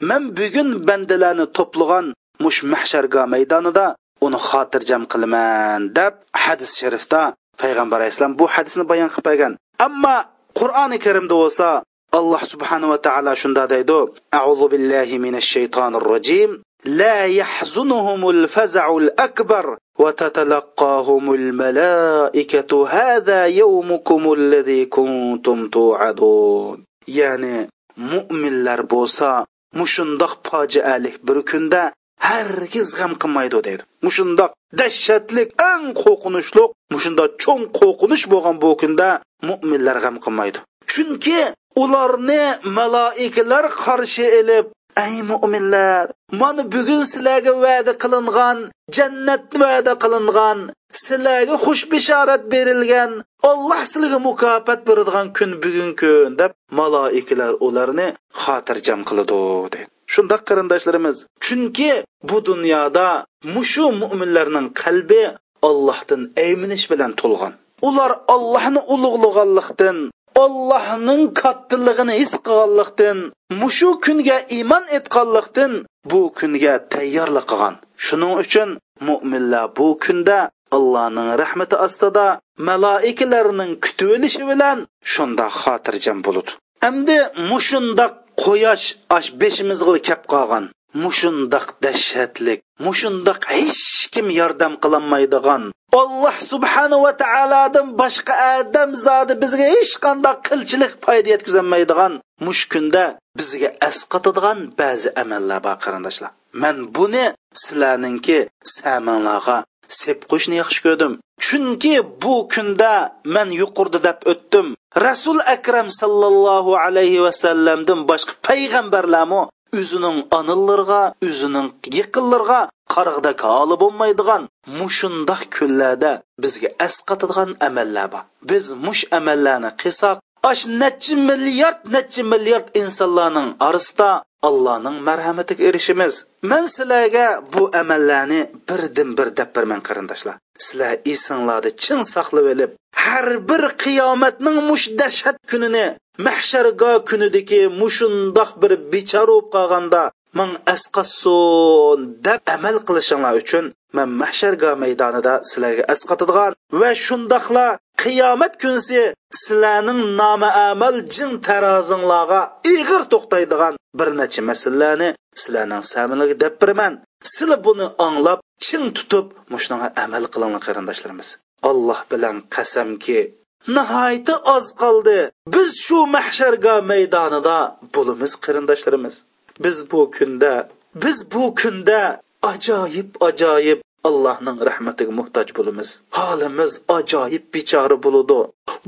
man bugun bandalarni to'plagan mush mahsharga maydonida uni xotirjam qilaman deb hadis sharifda payg'ambar alayhissalom bu hadisni bayon qilib qo'ygan. Ammo qur'oni karimda bo'lsa alloh subhanava taolo shunda deydi. Auzu billahi minash shaytonir rojim la yahzunuhumul fazaul akbar va tatalaqohumul malaikatu hada yawmukumul ladzi kuntum tu'adun. Ya'ni mo'minlar bo'lsa mushundoq fojialik bir kunda hargiz g'am qilmaydi deydi. Mushundoq dahshatlik eng qo'rqinchli mushundoq cho'ng qo'rqinch bo'lgan bu kunda mo'minlar g'am qilmaydi. Chunki ularni maloikalar qarshi elib ey mo'minlar mana bugun sizlarga va'da qilingan jannat va'da qilingan sizlarga xush bishorat berilgan olloh sizlarga mukofot beradigan kun bugun kun deb maloikalar ularni xotirjam qiladi deydi shundoq qarindoshlarimiz chunki bu dunyoda mushu mo'minlarning qalbi ollohdan ayminish bilan to'lgan. Ular ollohni ulug'laganlikdan ollohning kattiligini his qilganlikdan mushu kunga iymon etganlikdan bu kunga tayyorlik qilgan. Shuning uchun mo'minlar bu kunda allohning rahmati ostida maloikalarning kutib olishi bilan shunda xotirjam bo'ladi. Endi mushundoq quyosh ash beshimizga kelib qolgan. Mushundoq dahshatlik mushundoq hech kim yordam qilolmaydigan alloh subhanava taolodan boshqa odam zodi bizga hech qanday qilchilik foyda yetkazolmaydigan mush kunda bizga asqatadigan ba'zi amallar bor qarindoshlar. Man buni sizlarninki samanlarga sepqo'shni yaxshi ko'rdim. Chunki bu kunda man yuqurdi deb o'tdim. Rasul akram sallallohu alayhi vasallamdan boshqa payg'ambarlarmi o'zining onalariga o'zining yiqinlarga qarg'ida holi bo'lmaydigan mushundoq kunlarda bizga asqatadigan amallar bor biz mush amallarni qilsak ash necha milliard necha milliard insonlarning orasida allohning marhamatiga erishimiz man sizlarga bu amallarni birdan bir deb qarindoshlar sizlar esinglarni chin saqlab olib har bir qiyomatning mush dahshat kunini mahsharga kunidagi mushundoq bir bechora bo'lib qolganda man asqassun deb amal qilishinglar uchun man mahsharga maydonida sizlarga asqatadigan va shundoqla qiyomat kunsi sizlarning nomi amal jin tarozinglarga ig'ir to'xtaydigan bir necha masalalarni sizlarning samiliga deb biraman sizlar buni anglab chin tutib mushunga amal qilinglar qarindoshlarimiz. Alloh bilan qasamki nihoyatda oz qoldi. Biz shu mahsharga maydonida bo'limiz qarindoshlarimiz. Biz bu kunda biz bu kunda ajoyib ajoyib allohning rahmatiga muhtoj bo'lamiz holimiz ajoyib bechora bo'ladi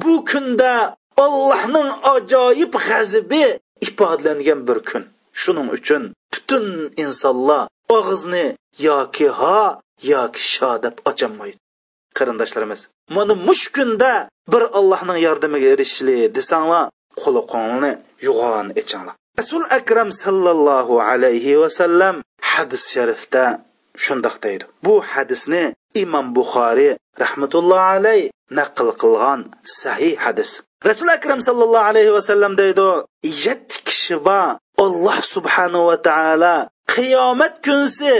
bu kunda allohning ajoyib g'azibi ifodalangan bir kun. Shuning uchun butun insonlar og'izni yoki ha yoki sho deb ocholmaydi qarindoshlarimiz. Mana mush kunda bir allohning yordamiga erishishli desanglar qo'li qo'lni yo'g'on echinglar. Rasul akram sallallohu alayhi vasallam hadis sharifda shundoq deydi. Bu hadisni imom buxoriy rahmatullohi alay naql qilgan sahih hadis. Rasul akram sallallohu alayhi vasallam deydi yetti kishi bor alloh subhanahu va taolo qiyomat kunsi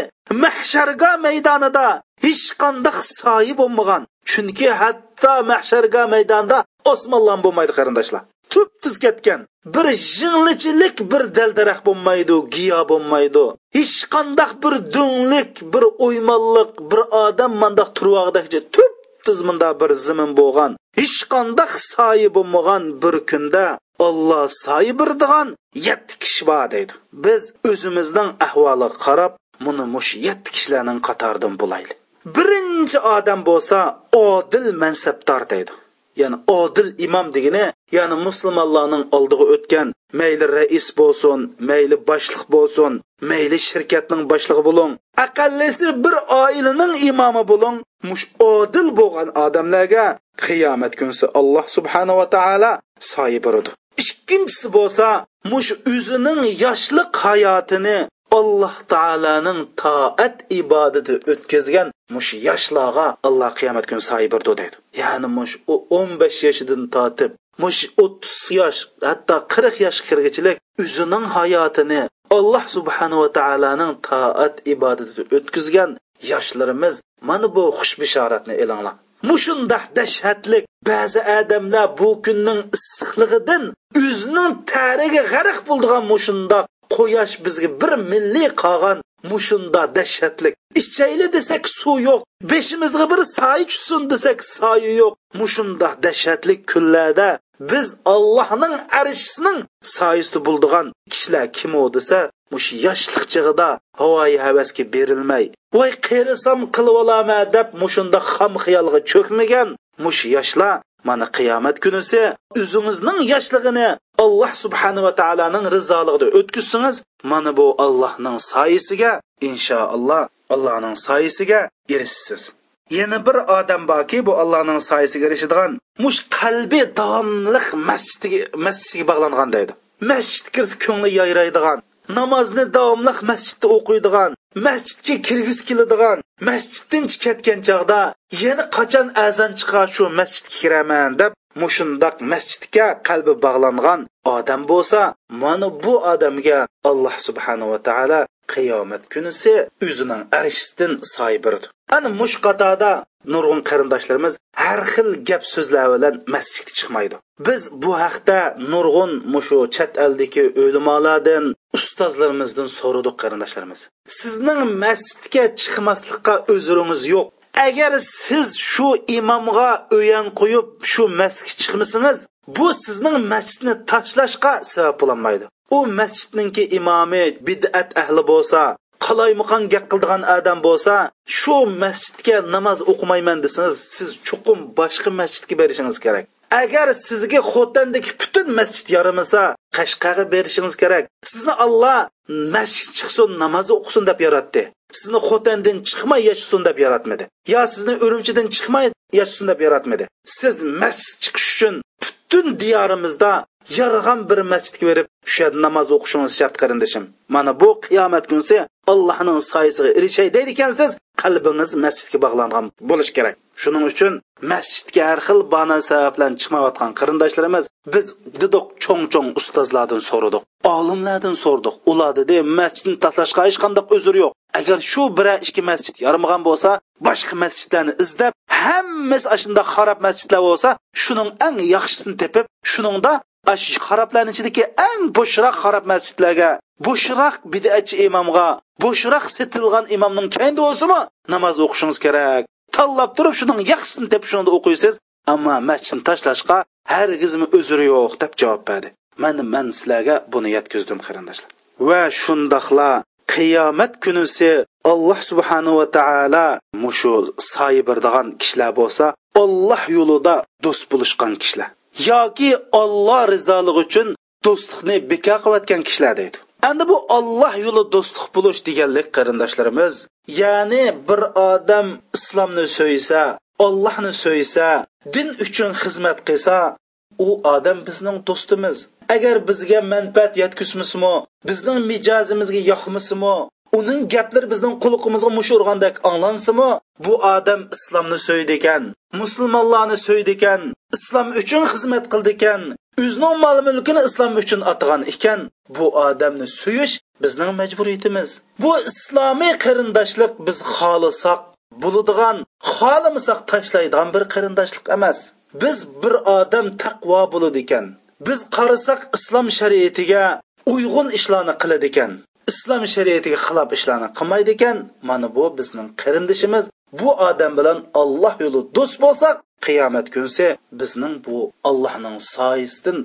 mahsharga maydonida hech qanday soyi bo'lmagan. Chunki hatto mahsharga maydonda osmonlan bo'lmaydi qarindoshlar. Tup tuz ketgan. Bir jinglichilik bir daldarax bo'lmaydi giyo bo'lmaydi. Hech qandaq bir do'nglik bir o'ymonliq bir odam mandoq turvoqdakcha tup tuz munda bir zimin bo'lgan. Hech qandaq soyi bo'lmagan bir kunda olloh soyi birdigan yetti kishi bor deydi. Biz o'zimizning ahvoliga qarab buni mush yetti kishilarning qatoridan bo'laylik. Birinchi odam bo'lsa odil mansabdor deydi. Ya'ni odil imom degani ya'ni musulmonlarning oldiga o'tgan mayli rais bo'lsin mayli boshliq bo'lsin mayli shirkatning boshlig'i bo'ling aqallisi bir oilaning imomi bo'ling mush odil bo'lgan odamlarga qiyomat kunsi alloh subhanava taolo soyi beradi ikkinchisi bo'lsa mush o'zining yoshlik hayotini alloh taoloning toat ibodati o'tkazgan mush yoshlarga alloh qiyomat kuni soyi berdi deydi. Ya'ni mush u o'n besh yoshidan tortib mush o'ttiz yosh hatto qirq yosh kirgichilik o'zining hayotini alloh subhanava taoloning toat ibodatida o'tkazgan yoshlarimiz mana bu xush bishoratni elanglar mushundoq dahshatlik ba'zi odamlar bu kunning issiqligidan o'zining tariga g'arq bo'ldigan mushundoq quyosh bizga bir milliy qolgan mushunda dahshatlik. Ichayli desak suv yo'q beshimizga bir soy tushsin desak soyi yo'q mushunda dahshatlik kunlarda biz allohning arshisining soyisida bo'ldigan kishilar kim u desa mush yoshlik chig'ida havoyi havasga berilmay voy qerisam qilib olaman deb mushunda xam xiyolga cho'kmagan mush yoshlar mana qiyomat kunisi o'zingizning yoshlig'ini alloh subhanava taoloning rizoligida o'tkazsangiz mana bu allohning soyisiga inshaalloh allohning soyisiga erishsiz yana bir odam borki bu allohning soyisiga erishadigan mush qalbi davomliq masjidga masjidga bog'langan deydi. Masjid kirsa ko'ngli yayraydigan namozni davomli masjidda o'qiydigan masjidga kirgiz keladigan masjiddan ketgan chog'da yana qachon azon chiqa shu masjidga kiraman deb mushundoq masjidga qalbi bog'langan odam bo'lsa mana bu odamga alloh subhanava taolo qiyomat kunisi o'zining arshdan soy berdi ana mush qatorda nurg'un qarindoshlarimiz har xil gap so'zlar bilan masjidga chiqmaydi. Biz bu haqda nurg'un mushu chet eldagi o'limolardan ustozlarimizdan so'radik qarindoshlarimiz. Sizning masjidga chiqmaslikqa o'ziringiz yo'q. Agar siz shu imomga o'yan qo'yib shu masjidga chiqmasangiz bu sizning masjidni tashlashga sabab bo'lolmaydi u masjidninki imomi bid'at ahli bo'lsa qalaymaqon gap qildigan odam bo'lsa shu masjidga namoz o'qimayman desangiz siz chuqum boshqa masjidga berishingiz kerak. Agar sizga xotandagi butun masjid yaramasa qashqaga berishingiz kerak. Sizni olloh masjid chiqsin namoz o'qisin deb yaratdi. Sizni xotandan chiqmay yashasin deb yaratmadi. Yo sizni urumchidan chiqmay yashasin deb yaratmadi. Siz masjid chiqish uchun butun diyorimizda yarg'an bir masjidga berib shu namoz o'qishingiz shart qarindoshim. Mana bu qiyomat kunsi allohning soyasiga erishay deydi ekansiz qalbingiz masjidga bog'langan bo'lishi kerak. Shuning uchun masjidga har xil bana bilan chiqmayotgan qarindoshlarimiz biz dedik cho'ng cho'ng ustozlardan so'radik olimlardan so'radik. Ular dedi masjidni tashlashga hech qanday uzr yo'q. Agar shu bir ikki masjid yarmagan bo'lsa boshqa masjidlarni izlab hammasi shunday xarob masjidlar bo'lsa shuning eng yaxshisini tepib shuningda xaroblarni ichidagi eng bo'shroq xarob masjidlarga bo'shroq bidatchi imomga bo'shroq setilgan imomning kayinda bo'lsimi namoz o'qishingiz kerak. Tanlab turib shuning yaxshisini deb shuni o'qiysiz ammo masjidni tashlashga hargizmi uzri yo'q deb javob berdi. Mana man sizlarga buni yetkazdim qarindoshlar. Va shundoqla qiyomat kunisi alloh subhanava taolo mushu soyi birdigan kishilar bo'lsa olloh yo'lida do'st bo'lishgan kishilar. Yoki olloh rizoligi uchun do'stlikni bekor qilayotgan kishilar deydi. Endi bu olloh yo'li do'stlik bo'lish deganlik qarindoshlarimiz ya'ni bir odam islomni so'ysa ollohni so'ysa din uchun xizmat qilsa u odam bizning do'stimiz. Agar bizga manfaat yetkazmasmi bizning mijozimizga yoqmasmi uning gaplari bizning quliqimizga mushurgandek anglansimi? Bu odam islomni so'ydi ekan musulmonlarni so'ydi ekan islom uchun xizmat qildi ekan o'zining mol mulkini islom uchun atgan ekan. Bu odamni suyish bizning majburiyatimiz. Bu islomiy qarindoshlik biz xohlasak bo'ladigan xohlamasak tashlaydigan bir qarindoshlik emas. Biz bir odam taqvo bo'ladi ekan. Biz qarasak islom shariatiga uyg'un ishlarni qiladi ekan. Islom shariatiga xilof ishlarni qilmaydi ekan. Mana bu bizning qarindishimiz. Bu odam bilan alloh yo'li do'st bo'lsak qiyomat kunsi bizning bu allohning soyisidan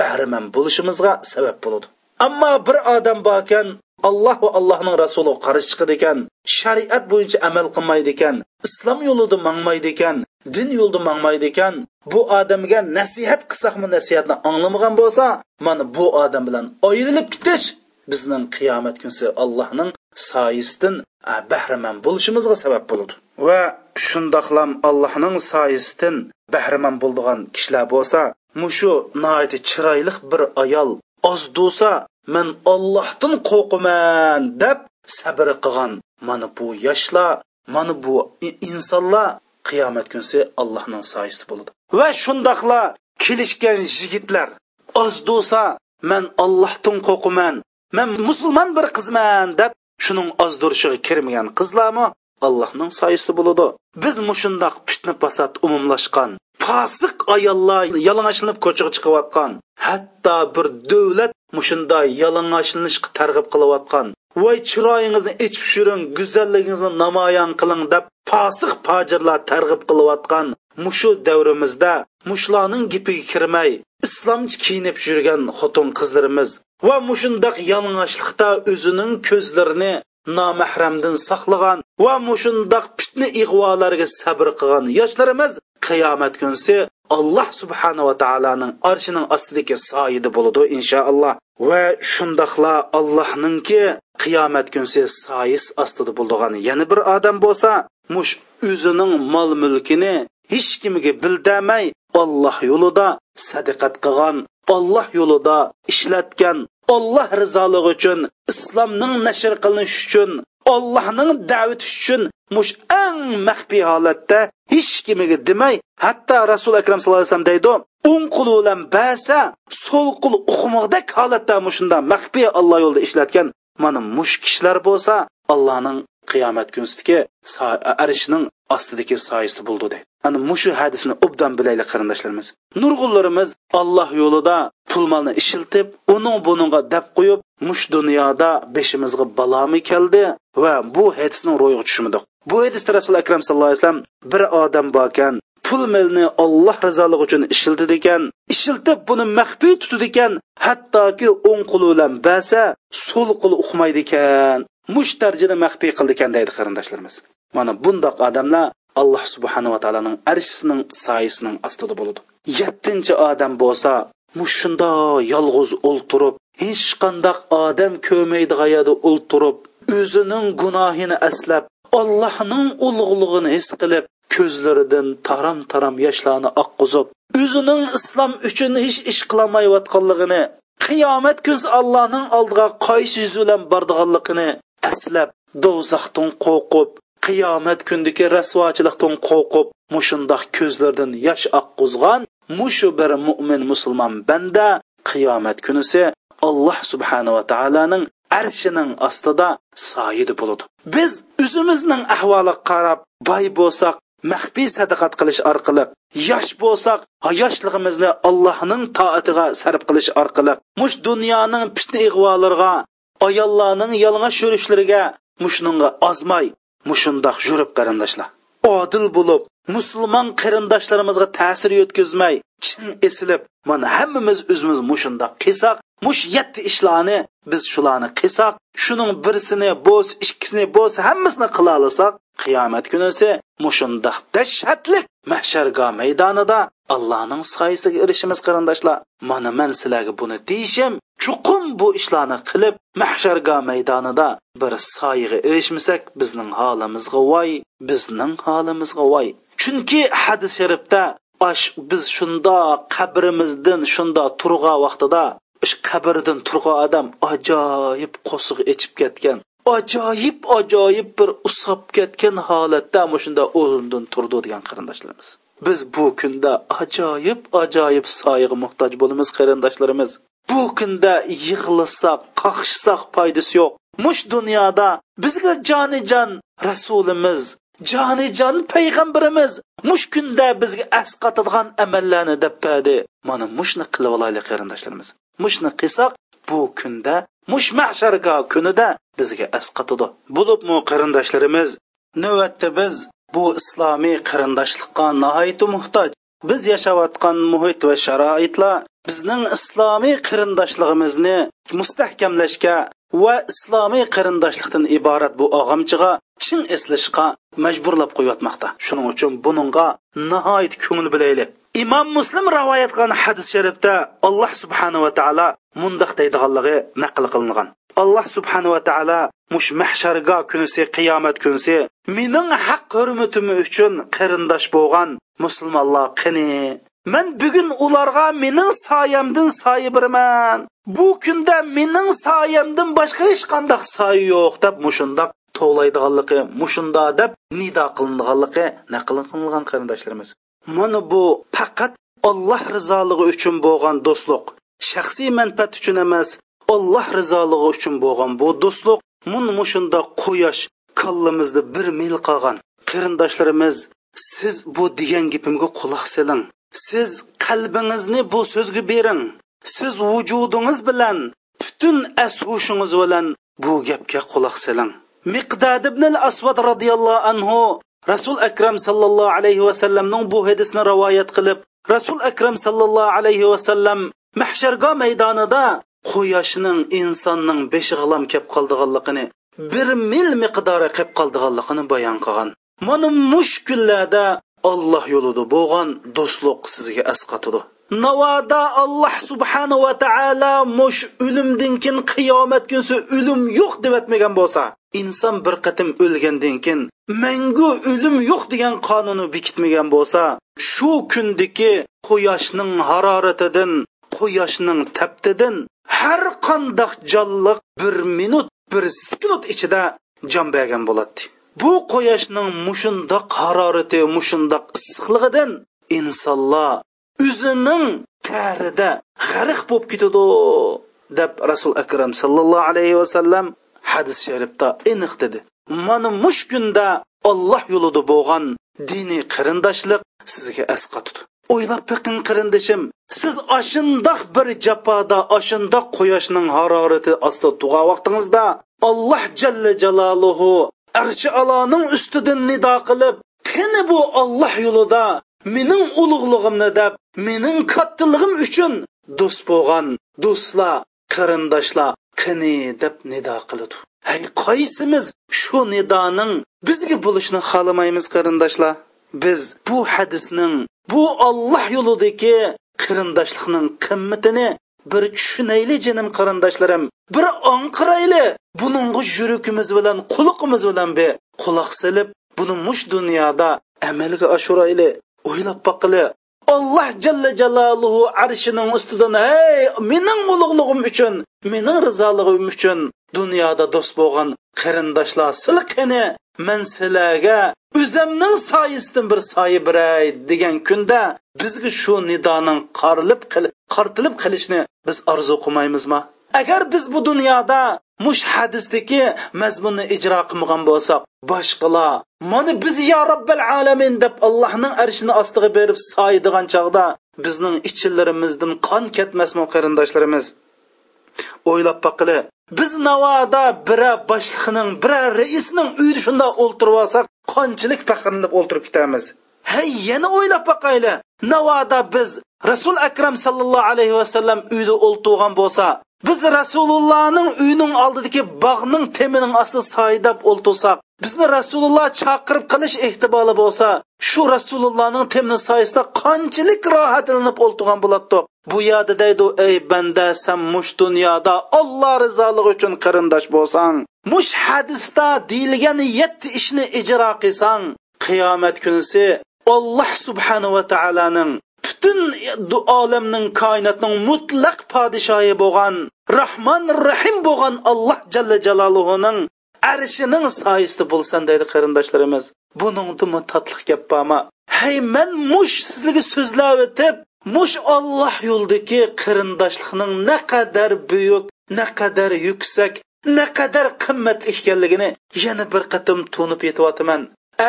bahriman bo'lishimizga sabab bo'ladi. Ammo bir odam bor ekan alloh va allohning rasuli qarshi chiqadi ekan shariat bo'yicha amal qilmaydi ekan islom yo'lida mangmaydi ekan din yo'lida mangmaydi ekan. Bu odamga nasihat qilsaqmi nasihatni anglamagan bo'lsa mana bu odam bilan ayrilib ketish bizning qiyomat kunsi allohning soyisidan bahramand bo'lishimizga sabab bo'ladi. Va shundoqlam allohning soyisidan bahramand bo'ldigan kishilar bo'lsa mushu noiti chiroyli bir ayol ozdusa men ollohdan qo'rqaman deb sabr qilgan. Mana bu yoshlar mana bu insonlar qiyomat kunsi allohning soyisi bo'ladi. Va shundoqla kelishgan yigitlar ozdusa men ollohdan qo'rqaman men musulmon bir qizman deb shuning ozdirishiga kirmagan qizlarmi? Allohning soyisi bo'ladi. Biz mushundoq fitna fasod umumlashgan fosiq ayollar yalang'ochlanib ko'chaga chiqayotgan hatto bir davlat mushunday yalang'ochlanishga targ'ib qilayotgan. Voy chiroyingizni ichib shuring go'zalligingizni namoyon qiling deb fosiq fojirlar targ'ib qilayotgan mushu davrimizda mushlarning gipiga kirmay islomchi kiyinib yurgan xotin qizlarimiz va mushundoq yalang'ochlikda o'zining ko'zlarini nomahramdan saqlagan va mushundoq fitna ig'volarga sabr qilgan yoshlarimiz qiyomat kunsi alloh subhanava taoloning arshining ostidagi soyida bo'ladi inshaalloh. Va shundoqla allohninki qiyomat kunsi soyis ostida bo'ladigan yana bir odam bo'lsa mush o'zining mol mulkini hech kimga bildamay olloh yo'lida sadaqat qilgan olloh yo'lida ishlatgan olloh rizoligi uchun islomning nashr qilinishi uchun ollohning da'vati uchun mush eng maxfiy holatda hech kimiga demay hatto rasul akram sallallohu alayhi vasallam deydi o'ng qo'li bilan basa so'l qo'l uqmoqdek holatda mushunda maxfiy olloh yo'lida ishlatgan mana mush kishilar bo'lsa allohning qiyomat kunsidagi arishining ostidagi soyisi bo'ldi deydi. Ana mushu hadisni obdan bilaylik qarindoshlarimiz. Nurg'unlarimiz alloh yo'lida pul molni ishiltib uning buningga dab qo'yib mush dunyoda beshimizga balomi keldi va bu hadisning ro'yiga tushmadik. Bu hadisda rasul akram sallallohu alayhi vasallam bir odam borkan pul milni Alloh rizoligi uchun ishiltidi ekan ishiltib buni maxfiy tutadi ekan hattoki o'ng qo'li bilan basa so'l qo'li uqmaydi ekan mush darajada maxfiy qildi ekan deydi qarindoshlarimiz. Mana bundoq odamlar alloh subhanava taoloning arshisining soyisining ostida bo'ladi. Yettinchi odam bo'lsa mushunda yolg'iz o'ltirib hech qandoq odam ko'maydigan yerda o'ltirib o'zining gunohini aslab allohning ulug'lig'ini his qilib ko'zlaridan taram taram yoshlarni oqqizib o'zining islom uchun hech ish qilolmayotganligini qiyomat kuz allohning oldiga qaysi yuz bilan bordiganligini aslab do'zaxdan qo'rqib qiyomat kundagi rasvochilikdan qo'rqib mushundoq ko'zlardan yosh oqquzgan mushu bir mo'min musulmon banda qiyomat kunisi alloh subhanava taoloning arshining ostida soyidi bo'ladi. Biz o'zimizning ahvoliga qarab boy bo'lsak maxfiy sadaqat qilish orqali yosh bo'lsak yoshligimizni allohning toatiga sarf qilish orqali mush dunyoning pishni ig'volariga ayollarning yalang'och yurishlariga mushnunga ozmay mushundoq yurib qarindoshlar. Odil bo'lib musulmon qarindoshlarimizga ta'sir yetkazmay chin esilib mana hammamiz o'zimiz mushundoq qilsak mush yetti ishlarni biz shularni qilsak shuning birsini bo'lsa ikkisini bo'lsa hammasini qila olsak qiyomat kunisi mushundoq dahshatlik mahsharga maydonida allohning soyisiga erishimiz qarindoshlar. Mana man sizlarga buni deyishim chuqum bu ishlarni qilib mahsharga maydonida bir soyiga erishmasak bizning holimizga voy bizning holimizga voy. Chunki hadis sharifda biz shunda qabrimizdan shunda turgan vaqtida ish qabrdan turgan odam ajoyib qo'siq ichib ketgan ajoyib ajoyib bir usab ketgan holatda shunda o'rnidan turdi degan qarindoshlarimiz. Biz bu kunda ajoyib ajoyib soyiga muhtoj bo'lamiz qarindoshlarimiz. Bu kunda yig'lasak qaqshsak foydasi yo'q. Mush dunyoda bizga jonijon rasulimiz jonijon payg'ambarimiz mush kunda bizga asqatadigan amallarni debpadi mana mushni qilib olaylik qarindoshlarimiz. Mushni qilsak bu kunda mush mahsharga kunida bizga asqatadi bo'libmi qarindoshlarimiz? Navbatda biz bu islomiy qarindoshlikqa nihoyatda muhtoj. Biz yashayotgan muhit va sharoitlar bizning islomiy qarindoshligimizni mustahkamlashga va islomiy qarindoshlikdan iborat bu og'amchiga chin eslashga majburlab qo'yotmoqda. Shuning uchun buningga nihoyat ko'ngil bilayli imom muslim rivoyat qilgan hadis sharifda alloh subhanava taolo mundoq deydiganligi naql qilingan. Alloh subhanava taolo mush mahsharga kunisi qiyomat kunisi mening haq hurmatim uchun qarindosh bo'lgan musulmonlar qani man bugun ularga mening soyamdan soya beraman. Bu kunda mening soyamdan boshqa hech qanday soya yo'q deb mushundoq to'laydiganligi mushunda deb nido qilinganligi naql qilingan qarindoshlarimiz. Mana bu faqat alloh rizoligi uchun bo'lgan do'stlik shaxsiy manfaat uchun emas olloh rizoligi uchun bo'lgan bu do'stlik mun mushunda quyosh kallamizni bir mil qolgan. Qarindoshlarimiz siz bu degan gapimga quloq seling. Siz qalbingizni bu so'zga bering. Siz vujudingiz bilan butun ashushingiz bilan bu gapga quloq seling. Miqdad ibn al asvad roziyallohu anhu rasul akram sallallohu alayhi vasallamning bu hadisni rivoyat qilib rasul akram sallallohu alayhi vasallam mahsharga maydonida quyoshning insonning beshig'lam kelib qoldiganligini bir mil miqdori qilib qoldiganligini bayon qilgan. Mana mush kunlarda olloh yo'lida bo'lgan do'stlik sizga asqatidi navoda alloh subhanava taolo mush o'limdan keyin qiyomat kunsi o'lim yo'q deb aytmagan bo'lsa inson bir qatim o'lgandan keyin mangu o'lim yo'q degan qonunni bekitmagan bo'lsa shu kundagi quyoshning haroratidan quyoshning taptidan har qandoq jonliq bir minut bir sekund ichida jon bergan bo'ladi. Bu quyoshning mushundoq harorati mushundoq issiqligidan insonlar o'zining tarida g'arq bo'lib ketadi deb rasul akram sallallohu alayhi vasallam hadis sharifda aniq dedi. Mana mush kunda olloh yo'lida bo'lgan diniy qarindoshlik sizga asqatdi o'ylab biqin qirindishim siz ashundoq bir jafoda ashundoq quyoshning harorati ostida tug'an vaqtingizda alloh jalla jaloluhu arshi aloning ustidan nido qilib qani bu olloh yo'lida mening ulug'lig'imni deb mening kattaligim uchun do'st bo'lgan do'stlar qarindoshlar qani deb nido qiladi? Hay qaysimiz shu nidoning bizga bo'lishni xohlamaymiz qarindoshlar? Biz bu hadisning bu olloh yo'lidagi qarindoshlikning qimmatini bir tushunayli jinim qarindoshlarim bir onqirayli buningga yuragimiz bilan quliqimiz bilan be quloq silib buni mush dunyoda amalga oshirayli o'ylab boqili alloh jalla jaloluhu arshining ustidan hey mening ulug'lig'im uchun mening rizolig'im uchun dunyoda do'st bo'lgan qarindoshlar silqini man sizlarga o'zimning soyisidan bir soyi biray degan kunda bizga shu nidoning qorilib qartilib qilishni biz orzu qilmaymizmi agar biz bu dunyoda mush hadisdagi mazmunni ijro qilmagan bo'lsak boshqalar mana biz yo robbil alamin deb allohning arshini ostiga berib soydigan chog'da bizning ichillarimizdan qon ketmasmi qarindoshlarimiz o'ylab boqili biz navoda bira boshliqning bira raisning uyida shundoq o'ltirib olsak qanchalik faxrlanib o'ltirib ketamiz. Hey yana o'ylab boqayli navoda biz rasul akram sallallohu alayhi vasallam uyida o'ltirgan bo'lsa biz rasulullohning uyining oldidagi bog'ning temining ostida soydab o'ltirsak bizni rasululloh chaqirib qilish ehtimoli bo'lsa shu rasulullohning temni soyasida qanchalik rohatlanib o'ltirgan bo'ladi bu yoda deydi ey banda san mush dunyoda olloh rizoligi uchun qarindosh bo'lsang mush hadisda deyilgan yetti ishni ijro qilsang qiyomat kunisi olloh subhanava taoloning butun olamning koinotning mutlaq podshoyi bo'lgan rahmon rahim bo'lgan alloh jalla jaloluhuning arshining soyisida bo'lsan deydi qarindoshlarimiz. Buningdimi tatliq gap bormi? Hey man mush sizlarga so'zlab o'tib mush olloh yo'ldagi qarindoshlikning naqadar buyuk naqadar yuksak naqadar qimmat ekanligini yana bir qatim tunib yetyapman.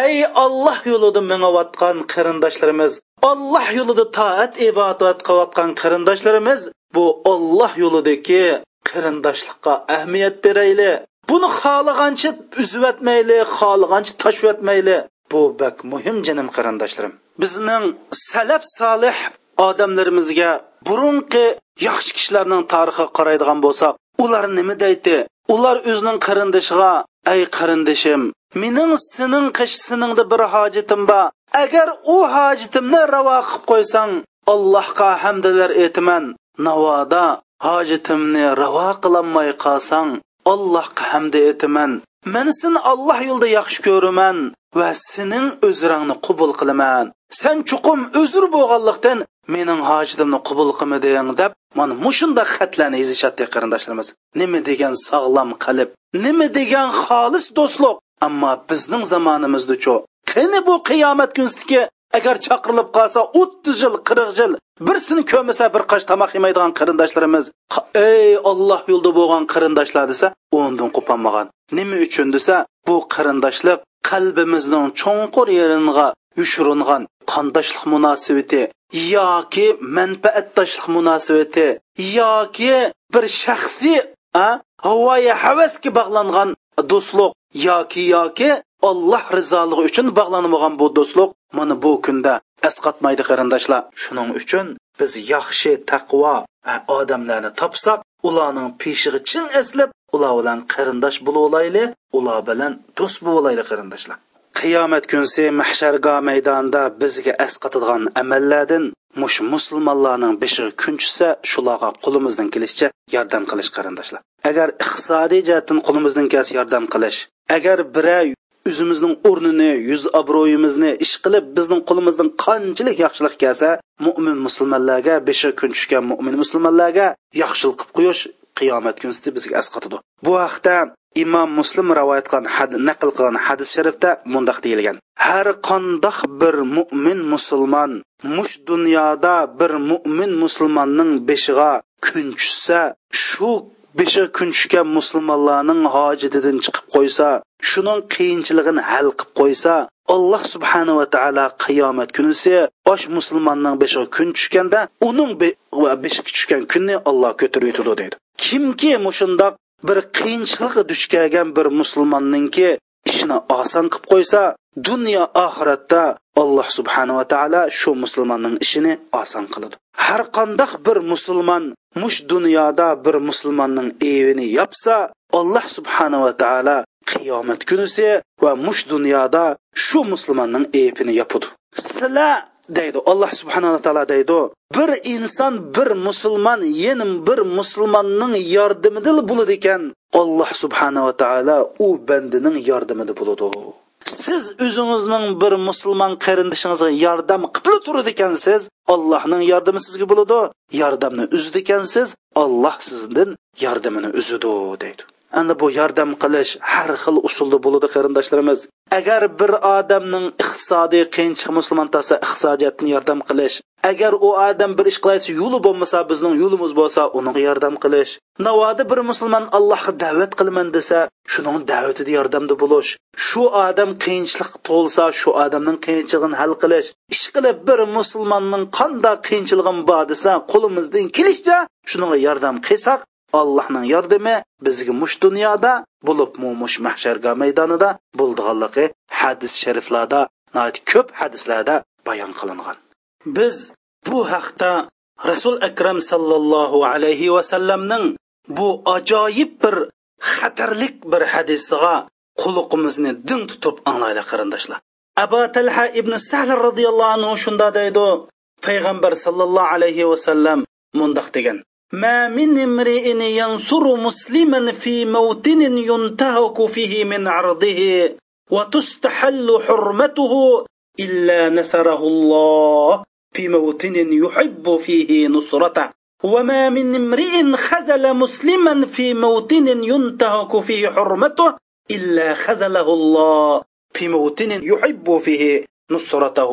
Ey olloh yo'lida mingayotgan qarindoshlarimiz olloh yo'lida toat ibodat qilayotgan qarindoshlarimiz bu olloh yo'lidagi qarindoshlikqa ahamiyat berayli buni xohlagancha uzvatmayli xohlagancha tashvatmayli bu bak muhim jinim qarindoshlarim. Bizning salaf solih odamlarimizga burunqi yaxshi kishilarning tarixiga qaraydigan bo'lsak ular nima deydi ular o'zining qarindoshiga ey qarindishim mening sening qish seningda bir hojitim bor. Agar u hojitimni ravo qilib qo'ysang allohga hamdalar aytaman. Navoda hojitimni ravo qilolmay qolsang allohga hamda etaman man seni alloh yo'lida yaxshi ko'raman va sening o'zrangni qabul qilaman. Sen chuqum uzr bo'lganlikdan mening hojitimni qabul qilmading deb mana mushunda xatlarni yozishyapti qarindoshlarimiz. Nima degan sog'lom qalb nima degan xolis do'stlik. Ammo bizning zamonimizdachu qani bu qiyomat kunsidagi agar chaqirilib qolsa o'ttiz yil qirq yil birsini ko'misa bir qosh tomoq yemaydigan qarindoshlarimiz ey olloh yo'lida bo'lgan qarindoshlar desa undan qo'polmagan. Nima uchun desa bu qarindoshlik qalbimizning cho'nqur yeringa yushiringan qondoshlik munosabati yoki manfaatdoshlik munosabati yoki bir shaxsiy havoyi havasga bog'langan do'stlik yoki yoki olloh rizoligi uchun bog'lanmagan bu do'stlik mana bu kunda asqatmaydi qarindoshlar. Shuning uchun biz yaxshi taqvo odamlarni topsak ularning peshig'i chin eslab ular bilan qarindosh bo'lib olayli ular bilan do'st bo'lib olayli qarindoshlar. Qiyomat kunsi mahsharga maydonida bizga asqatadigan amallardan mush musulmonlarning beshiga kun tushsa shularga qo'limizdan kelishicha yordam qilish qarindoshlar. Agar iqtisodiy jihatdan qo'limizdan kelsa yordam qilish agar birov o'zimizning o'rnini yuz obro'yimizni ish qilib bizning qo'limizdan qanchalik yaxshilik kelsa mo'min musulmonlarga besh kun tushgan mo'min musulmonlarga yaxshilik qilib qo'yish qiyomat kuni bizga asqatadi bu haqda imom muslim rivoyat qilgan naql qilgan hadis sharifda mundoq deyilgan. Har qandoq bir mo'min musulmon mush dunyoda bir mo'min musulmonning beshig'a kun tushsa shu beshiga kun tushgan musulmonlarning hojatidan chiqib qo'ysa shuning qiyinchiligini hal qilib qo'ysa alloh subhanava taolo qiyomat kunisi osh musulmonning beshiga kun tushganda uning beshiga tushgan kunni olloh ko'tarib yetadi deydi. Kimki mushundoq bir qiyinchilikqa duch kelgan bir musulmonningki ishini oson qilib qo'ysa dunyo oxiratda alloh subhanava taolo shu musulmonning ishini oson qiladi. Har qandoq bir musulmon mush dunyoda bir musulmonning evini yopsa alloh subhanava taolo qiyomat kunisi va mush dunyoda shu musulmonning epini yopudi. Sizlar deydi alloh subhanava taolo deydi bir inson bir musulmon yana bir musulmonning yordamida bo'ladi ekan alloh subhanava taolo u bandining yordamida bo'ladi. Siz o'zingizning bir musulmon qarindishingizga yordam qilib turadi ekansiz allohning yordami sizga bo'ladi yordamni uzdi ekansiz olloh sizdan yordamini uzidi deydi ana bu yordam qilish har xil usulda bo'ladi qarindoshlarimiz. Agar bir odamning iqtisodiy qiyinchilik musulmon tasa iqtisodiyotni yordam qilish agar u odam bir ish qilayotsa yo'li bo'lmasa bizning yo'limiz bo'lsa unga yordam qilish. Navoda bir musulmon allohga da'vat qilaman desa shuning da'vatida yordamda bo'lish. Shu odam qiyinchilik tug'ilsa shu odamning qiyinchiligini hal qilish. Ish qilib bir musulmonning qanday qiyinchiligim bor desa qo'limizdan kelishicha shunga yordam qilsak allohning yordami bizga mush dunyoda bo'lib mush mahsharga maydonida bo'ldiganligi hadis shariflarda ko'p hadislarda bayon qilingan. Biz bu haqda rasul akram sallallohu alayhi vasallamning bu ajoyib bir xatarlik bir hadisiga quluqimizni din tutib anglaylik qarindoshlar. Abu talha ibn sahl roziyallohu anhu shunda deydi payg'ambar sallallohu alayhi vasallam mundoq degan ما من امرئ ينصر مسلما في موطن ينتهك فيه من عرضه وتستحل حرمته إلا نصره الله. في موطن يحب فيه نصرته. وما من امرئ خذل مسلما في موطن ينتهك فيه حرمته إلا خذله الله. في موطن يحب فيه نصرته.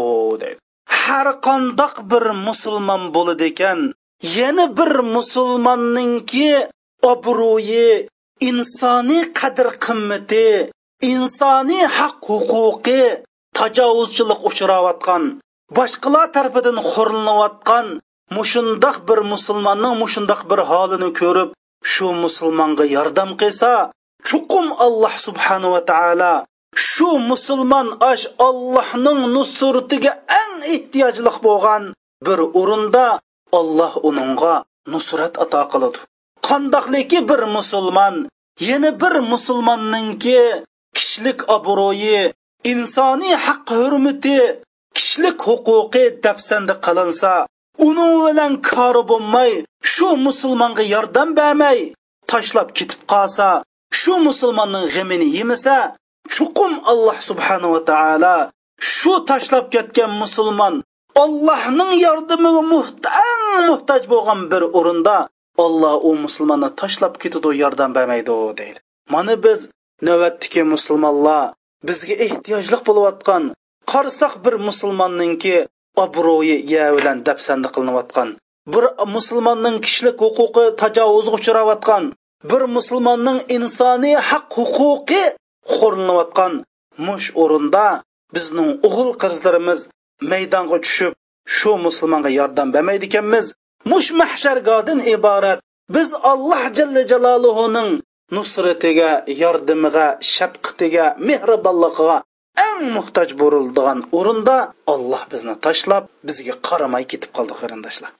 har qandoq bir musulmon bo'ladi ekan yana bir musulmonningki obro'yi insoniy qadr qimmati insoniy haq huquqi tajovuzchilik uchrayotgan boshqalar tarafidan xo'rlanayotgan mushundoq bir musulmonning mushundoq bir holini ko'rib shu musulmonga yordam qilsa chuqum alloh subhanava taolo shu musulmon ash allohning nusratiga eng ehtiyojli bo'lgan bir o'rinda Alloh uningga nusrat ato qiladi. Qandoqliki bir musulmon yana bir musulmonningki kishilik obro'yi, insoniy haq hurmati, kishilik huquqi dafsanda qilinsa, uning bilan kori bo'lmay, shu musulmonga yordam bermay, tashlab ketib qolsa, shu musulmonning g'amini yemasa, chuqum Alloh subhanahu va taala shu tashlab ketgan musulmon Allah'ın yardımı muhtan muhtaç bo'lgan bir o'rinda Alloh u musulmonni tashlab ketadi, yordam bermaydi deydi. Mana biz navbatdagi musulmonlar bizga ehtiyojli bo'layotgan qarsak bir musulmonningki obro'yi ya bilan dafsanda qilinayotgan bir musulmonning kishilik huquqi tajovuzga uchrayotgan bir musulmonning insoniy haq huquqi xo'rlanayotgan mush o'rinda bizning o'g'il qizlarimiz maydonga tushib shu musulmonga yordam bermaydi ekanmiz mush mahshargodan iborat biz alloh jalla jaloluhuning nusratiga yordamiga shafqatiga mehribonligiga eng muhtoj bo'rildigan o'rinda olloh bizni tashlab bizga qaramay ketib qoldi qarindoshlar.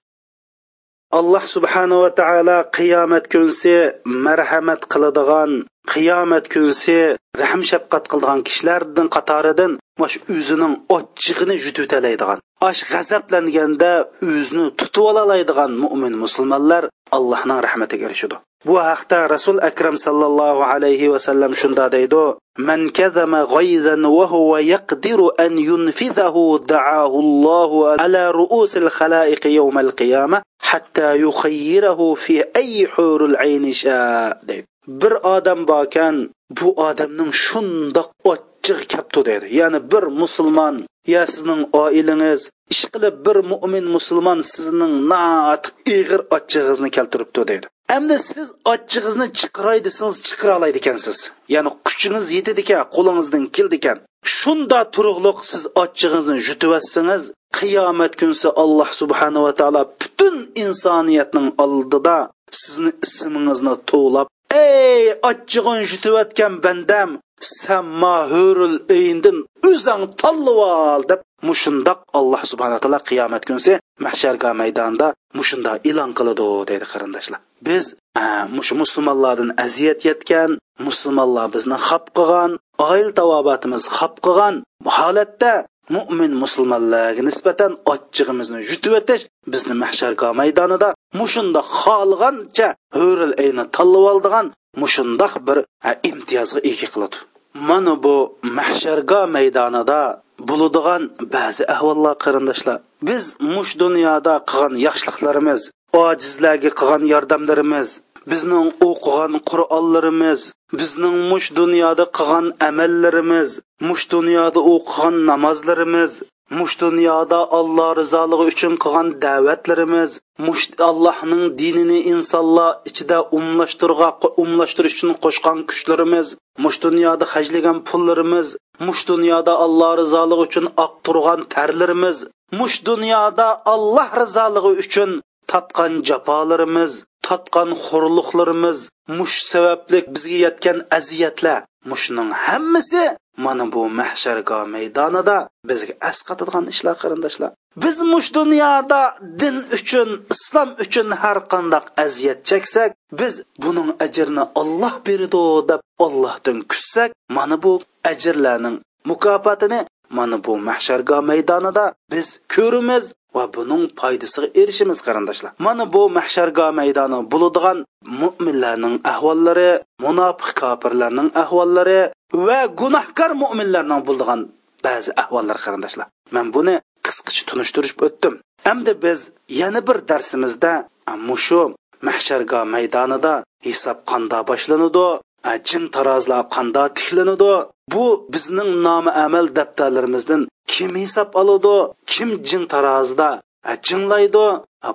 Alloh subhanava taolo qiyomat kunsi marhamat qiladigan qiyomat kunsi rahm shafqat qiladigan kishilardan qatoridan mash o'zining ochchig'ini yututalaydigan osh g'azablanganda o'zini tutib ololadigan mo'min musulmonlar allohning rahmatiga erishadi. Bu haqda rasul akram sallallohu alayhi vasallam shunda deydi man kazama g'ayzan va huwa yaqdiru an yunfizahu da'ahu Alloh ala ru'usil khalaiq yawm al-qiyamah hatta yukhayyirahu fi ayyi hurul ayni sha deydi. Bir odam borkan bu odamning shundoq achchig'i kapti deydi ya'ni bir musulmon ya sizning oilangiz ish qilib bir mo'min musulmon sizning natiq iyg'ir ochchig'ingizni keltiribdi deydi endi siz ochchig'ingizni chiqiray desangiz chiqira oladi ekansiz. Ya'ni kuchingiz yetadi ekan qo'lingizdan keldi ekan shunda turug'liq siz ochchig'ingizni yutibassangiz qiyomat kunsi alloh subhanava taolo butun insoniyatning oldida sizni ismingizni to'lab ey ochchig'in jutiyotgan bandam san mahurul eyindin o'zang tanlab ol deb mushundoq alloh subhana taolo qiyomat kunsi mahsharga maydonida mushunda e'lon qiladi deydi qarindoshlar. Biz mushu musulmonlardan aziyat yetgan musulmonlar bizni xap qilgan oil tavobatimiz xap qilgan holatda mo'min musulmonlarga nisbatan ochchig'imizni yutib o'tish bizni mahsharga maydonida mushunda xohlagancha ho'ril ayni tanlab oldigan mushundoq bir e, imtiyozga ega qiladi. Mana bu mahsharga maydonida bo'ladigan ba'zi ahvollar qarindoshlar. Biz mush dunyoda qilgan yaxshiliklarimiz ojizlarga qilgan yordamlarimiz bizning o'qigan qur'onlarimiz bizning mush dunyoda qilgan amallarimiz mush dunyoda o'qigan namozlarimiz mush dunyoda alloh rizoligi uchun qilgan da'vatlarimiz mush allohning dinini insonlar ichida umlashtirga umlashtirish uchun qo'shgan kuchlarimiz mush dunyoda hajlagan pullarimiz mush dunyoda alloh rizoligi uchun oq turgan tarlarimiz mush dunyoda alloh rizoligi uchun tatgan jafolarimiz tatgan xo'rliqlarimiz mush sababli bizga yetgan aziyatlar mushning hammasi mana bu mahsharga maydonida bizga asqatadigan ishlar qarindoshlar. Biz mush dunyoda din uchun islom uchun har qanday aziyat cheksak biz buning ajrini olloh beradi deb ollohdan kutsak mana bu ajrlarning mukofotini mana bu mahsharga maydonida biz ko'rimiz va buning foydasiga erishimiz qarindoshlar. Mana bu mahsharga maydoni bo'ladigan mo'minlarning ahvollari munofiq kofirlarning ahvollari va gunohkor mo'minlarning bo'ladigan ba'zi ahvollar qarindoshlar. Man buni qisqacha tunishtirib o'tdim. Endi biz yana bir darsimizda mushu mahsharga maydonida hisob qanda boshlanadi. Ajin tarozilar qanda tiklanadi? Bu bizning nomi amal daftarlarimizdan kim hisob oladi? Kim jin tarozida jinglaydi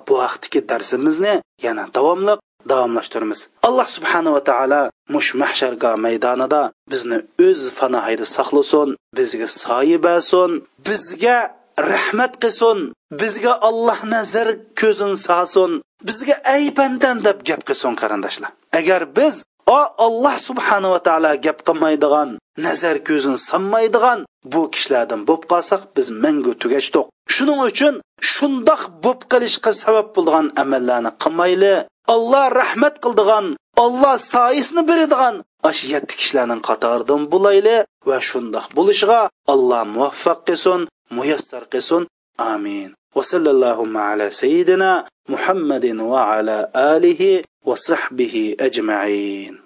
bu vaqtiki darsimizni yana davomli davomlashtiramiz. Alloh subhanava taolo mush mahsharga maydonida bizni o'z fanohida saqlasin bizga soyi bersin bizga rahmat qilsin bizga olloh nazar ko'zin solsin bizga ay bandam deb gap qilsin qarindoshlar. Agar biz o alloh subhanava taolo gap qilmaydigan nazar ko'zini solmaydigan bu kishilardan bo'lib qolsak biz mangu tugashdiq shuning uchun shundoq bo'lib qilishga sabab bo'lgan amallarni qilmayli olloh rahmat qildigan olloh soyisini beradigan shu yetti kishilarning qatoridan bo'layli va shundoq bo'lishiga alloh muvaffaq qilsin muyassar qilsin amin وصلى اللهم على سيدنا محمد وعلى آله وصحبه أجمعين